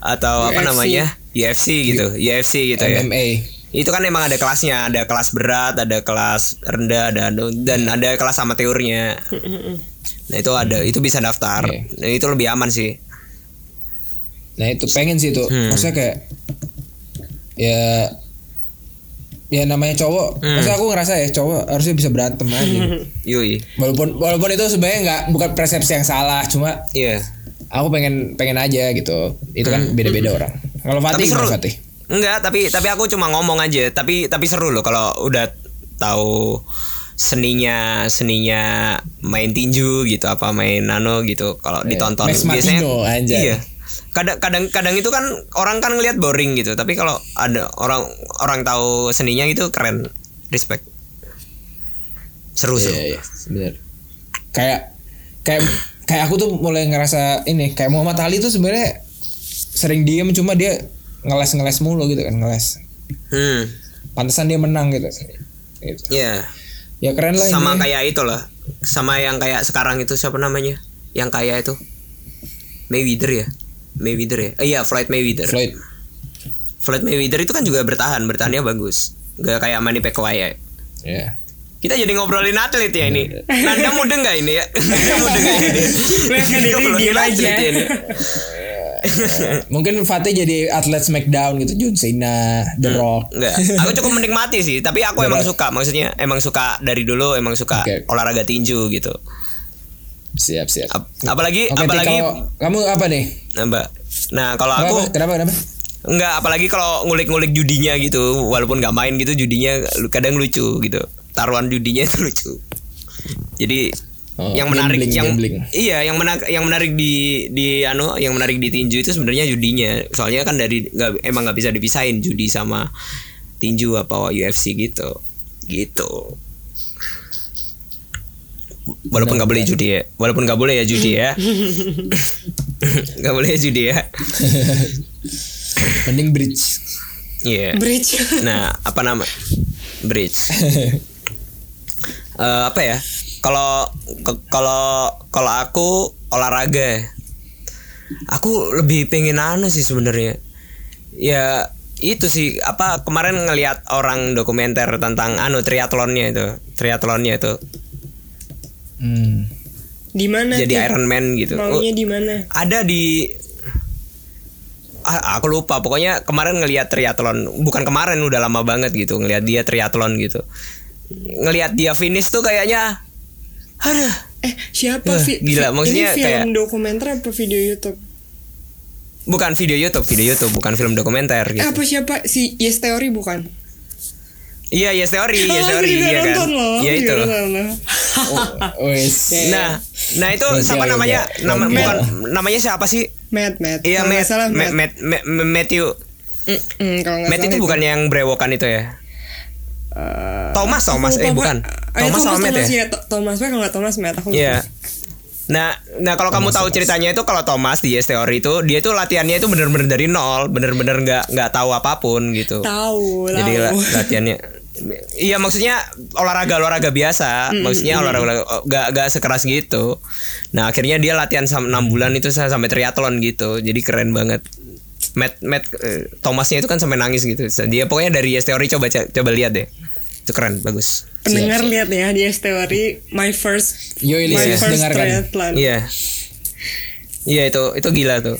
atau apa UFC. namanya? UFC gitu, UFC gitu ya. MMA Itu kan emang ada kelasnya, ada kelas berat, ada kelas rendah, ada dan ada kelas amatirnya. Nah, itu ada, itu bisa daftar. Oke. Nah, itu lebih aman sih. Nah itu pengen sih itu Hmm. maksudnya kayak ya ya namanya cowok Hmm. maksudnya aku ngerasa ya cowok harusnya bisa berantem aja Yui. walaupun walaupun itu sebenarnya nggak bukan persepsi yang salah cuma Iya. aku pengen pengen aja gitu itu kan beda beda orang kalau Hmm. Tapi Fatih seru. Fatih Enggak, tapi tapi aku cuma ngomong aja. Tapi tapi seru loh kalau udah tahu seninya seninya main tinju gitu apa main nano gitu kalau ditonton Max Martino, anjay. iya kadang kadang kadang itu kan orang kan ngelihat boring gitu. Tapi kalau ada orang orang tahu seninya gitu keren. Respect. Seru seru. Iya, iya, bener. Kayak kayak kayak aku tuh mulai ngerasa ini kayak Muhammad Ali tuh sebenarnya sering diem cuma dia ngeles-ngeles mulu gitu kan ngeles. hmm. Pantesan dia menang gitu. Gitu. iya. Ya keren lah sama ini. kayak itu loh sama yang kayak sekarang itu siapa namanya? Yang kayak itu. Mayweather ya Mayweather ya eh, iya Floyd Mayweather Floyd. Floyd Mayweather itu kan juga bertahan bertahannya bagus gak kayak Manny Pacquiao ya Ya. kita jadi ngobrolin atlet ya ini Nanda mudeng gak ini ya Nanda mudeng gak ini Ngobrolin atlet ya ini. Mungkin Fatih jadi atlet Smackdown gitu John Cena, The Hmm. Rock. Enggak, aku cukup menikmati sih, tapi aku emang suka, maksudnya emang suka dari dulu emang suka olahraga tinju gitu. Siap, siap. Ap- apalagi Oke, Ti, apalagi kalau kamu apa nih? Mbak. Nah, kalau Kenapa? aku Kenapa? Kenapa? enggak apalagi kalau ngulik-ngulik judinya gitu, walaupun nggak main gitu judinya kadang lucu gitu. Taruhan judinya itu lucu. Jadi Oh, yang menarik gambling, yang gambling. iya yang menarik yang menarik di di anu yang menarik di tinju itu sebenarnya judinya soalnya kan dari nggak emang nggak bisa dipisahin judi sama tinju apa UFC gitu gitu walaupun nggak boleh judi ya walaupun nggak boleh ya judi ya nggak boleh ya judi ya Mending bridge. iya Bridge. Nah, apa nama? Bridge. Eh, apa ya? Kalau kalau kalau aku olahraga, aku lebih pengen anu sih sebenarnya. Ya itu sih apa kemarin ngelihat orang dokumenter tentang anu triathlonnya itu, triathlonnya itu. Hmm. Di mana? Jadi tuh? Iron Man gitu. Oh, Maunya di mana? ada di Ah, aku lupa pokoknya kemarin ngelihat triathlon bukan kemarin udah lama banget gitu ngelihat dia triathlon gitu ngelihat dia finish tuh kayaknya aduh Eh, siapa Vi- gila, maksudnya ini film kayak- dokumenter apa video YouTube? bukan video YouTube video YouTube bukan film dokumenter Eh, gitu apa siapa si Yes Theory bukan? iya yes theory Oh, yes aku theory iya kan iya itu Wes. nah nah itu siapa namanya? nama bukan namanya siapa sih? Matt, Matt. iya Matt, salah Matt, Matt. Matt, Matt- Matthew. Mm, mm, kalau Matt salah itu bukan yang brewokan itu ya? Eh, Thomas Thomas. Eh bukan. Thomas sama Matt Thomas ya. Thomas, Thomas Matt kalau nggak Thomas Matt aku. Iya. Nah, nah kalau kamu tahu ceritanya itu kalau Thomas di Yes Theory itu dia itu latihannya itu bener-bener dari nol, bener-bener nggak nggak tahu apa pun gitu. Tahu, Jadi la- latihannya Iya maksudnya olahraga olahraga biasa, maksudnya olahraga nggak nggak sekeras gitu. Nah akhirnya dia latihan 6 bulan itu sa- sampai triathlon gitu, jadi keren banget. Matt, Matt eh, Thomasnya itu kan sampai nangis gitu. Dia pokoknya dari Yes Theory coba coba lihat deh, itu keren bagus. Pendengar lihat ya di Yes Theory my first Yoi, my listeners, first dengarkan. triathlon. Iya. Iya itu itu gila tuh.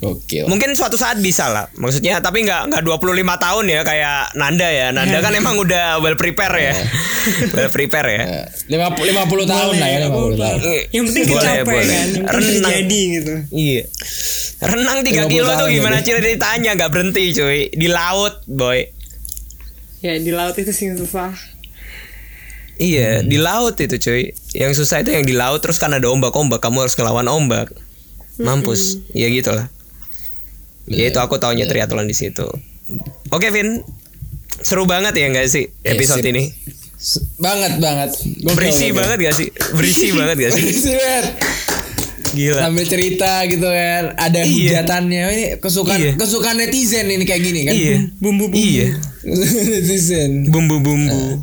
Gokil. Mungkin suatu saat bisa lah. Maksudnya tapi nggak nggak 25 tahun ya kayak Nanda ya. Nanda kan emang udah well prepare ya. well prepare ya. Eh, Lima puluh lima puluh tahun lah ya lima puluh tahun. Yang penting Boleh, kecapai boleh. kan, yang penting Renang. terjadi gitu. Iya. Renang 3 50 kilo tuh tahun gimana jadi. ceritanya nggak berhenti cuy di laut boy. Ya di laut itu sih susah. Iya di laut itu cuy. Yang susah itu yang di laut terus kan ada ombak-ombak kamu harus ngelawan ombak. Mampus. Ya gitu lah. Ya itu aku taunya triathlon di situ. Oke Vin, seru banget ya nggak sih episode sip. ini? Banget banget. Gokil, Berisi gokil. banget gak sih? Berisi banget gak sih? Berisi banget. Gila. Sambil cerita gitu kan. Ada Iya. hujatannya ini kesukaan Iya. kesukaan netizen ini kayak gini kan. Iya. Bumbu-bumbu. Iya. netizen. Bumbu-bumbu.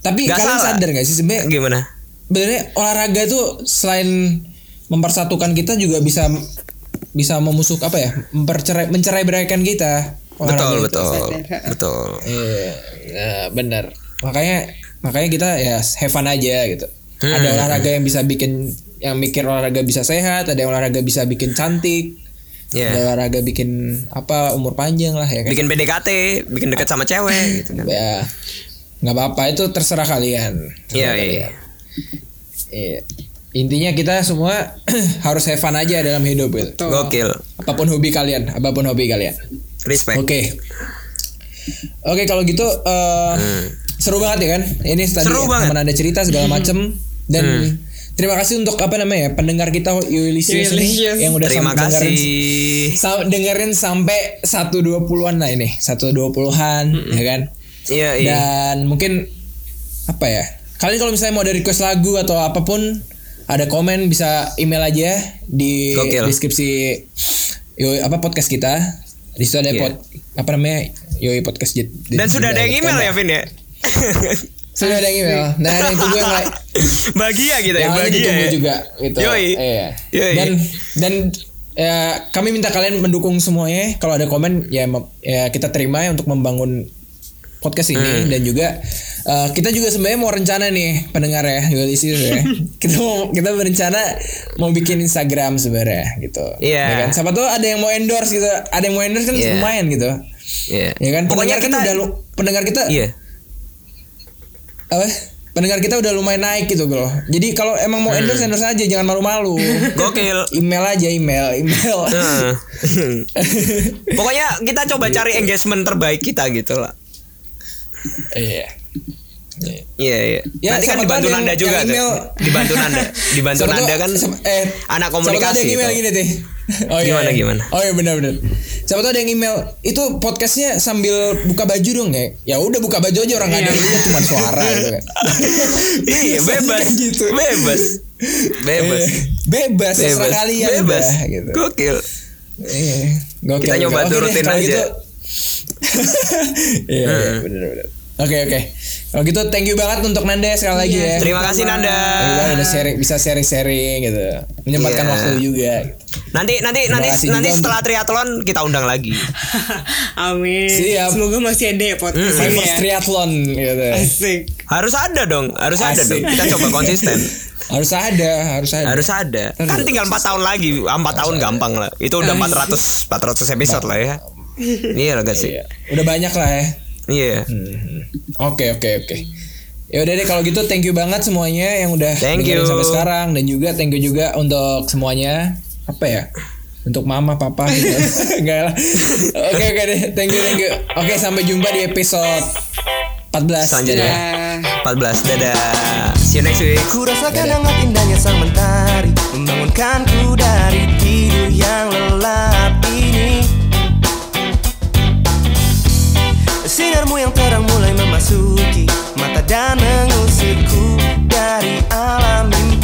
Tapi Gak kalian salah. sadar gak sih sebenarnya Gimana? sebenarnya olahraga tuh selain mempersatukan kita juga bisa bisa memusuk apa ya mempercerai mencerai beraikan kita Betul, itu. betul. sadar. Betul. Iya, nah, benar. Makanya makanya kita ya have fun aja gitu. Hmm. Ada olahraga yang bisa bikin yang mikir olahraga bisa sehat, ada yang olahraga bisa bikin cantik, Ya. ada olahraga bikin apa umur panjang lah ya kan. Bikin PDKT, bikin deket sama cewek gitu kan. Ya nggak apa-apa itu terserah kalian. Iya, Terserah iya. kalian. Iya. Intinya kita semua harus have fun aja dalam hidup gitu. Gokil. Apa pun hobi kalian, apa pun hobi kalian. Respect. Oke. Oke kalau gitu eh, seru banget ya kan? Ini tadi Hmm. Seru banget. Hmm. teman ada cerita segala macem dan terima kasih untuk apa namanya ya pendengar kita Ulysses ini yang udah Terima sam- dengerin, kasih. sa- dengerin sampai 120-an lah ini, 120-an Hmm. ya kan? Iya, iya. Dan mungkin apa ya? Kalian kalau misalnya mau ada request lagu atau apa pun ada komen bisa email aja di Gokil. deskripsi Yoi apa podcast kita. Di situ ada Iya. pod, apa namanya? Yoi podcast Jet- Dan sudah ada yang email ya, Vin ya? Sudah ada yang email. Dan ada yang tunggu yang lain. bahagia gitu ya, bahagia ya. juga gitu. Yoi. Iya. Yoi. Dan dan ya, kami minta kalian mendukung semuanya. Kalau ada komen ya, ya kita terima ya untuk membangun podcast ini Hmm. dan juga uh, kita juga sebenarnya mau rencana nih pendengar ya juga di sini ya. kita mau kita berencana mau bikin Instagram sebenarnya gitu. Iya. Ya kan? Siapa tahu ada yang mau endorse gitu. Ada yang mau endorse kan Iya. lumayan gitu. Iya. Ya kan Pokoknya pendengar kita kita udah lu- pendengar kita Iya. apa pendengar kita udah lumayan naik gitu loh jadi kalau emang mau endorse endorse aja jangan malu-malu Gokil. email aja email email Heeh. Pokoknya kita coba cari engagement terbaik kita gitu lah. Iya Iya iya. Ya, Nanti kan dibantu ada Nanda yang- juga yang tuh. email. Dibantu Nanda. Dibantu Siapa Nanda kan siapa- eh, anak siapa tahu ada komunikasi. yang email tuh. gini deh. Oh, Gimana, gimana? Oh iya benar benar. Siapa tahu ada yang email itu podcastnya sambil buka baju dong ya. Ya udah buka baju aja orang nggak ada yang lihat cuma suara gitu kan. Iya bebas. Gitu. Bebas. Bebas. Eh, bebas, Bebas. kalian Bebas. udah, gitu. Gokil. Iya. Gokil, Kita nyoba turutin aja. gitu. Iya, iya, benar benar. Oke oke. Kalau gitu thank you banget untuk Nanda sekali lagi ya. Terima kasih Nanda. Banget udah sharing bisa sharing-sharing gitu. Menyempatkan Iya. waktu juga. Nanti nanti nanti kasih nanti juga setelah triathlon kita undang lagi. Amin. Siap. Semoga masih ada ya podcast My ini ya. triathlon gitu. Asik. Harus ada dong, harus ada Asik. dong. Kita coba konsisten. Harus ada, harus ada. Harus ada. Kan tinggal 4 tahun lagi. 4 tahun gampang lah. Itu udah 400 400 episode lah ya. Iya lah gak sih? Iya. Udah banyak lah ya. Iya. Oke oke oke. Ya udah deh kalau gitu thank you banget semuanya yang udah Thank you. sampai sekarang dan juga thank you juga untuk semuanya apa ya? Untuk mama papa gitu. Enggak lah. Oke oke deh, thank you thank you. Oke sampai jumpa di episode 14 Selanjutnya. Dadah. 14. Dadah. See you next week. Ku rasakan hangat indahnya sang mentari Membangunkanku dari tidur yang lelap Sinarmu yang terang mulai memasuki Mata dan mengusirku dari alam mimpi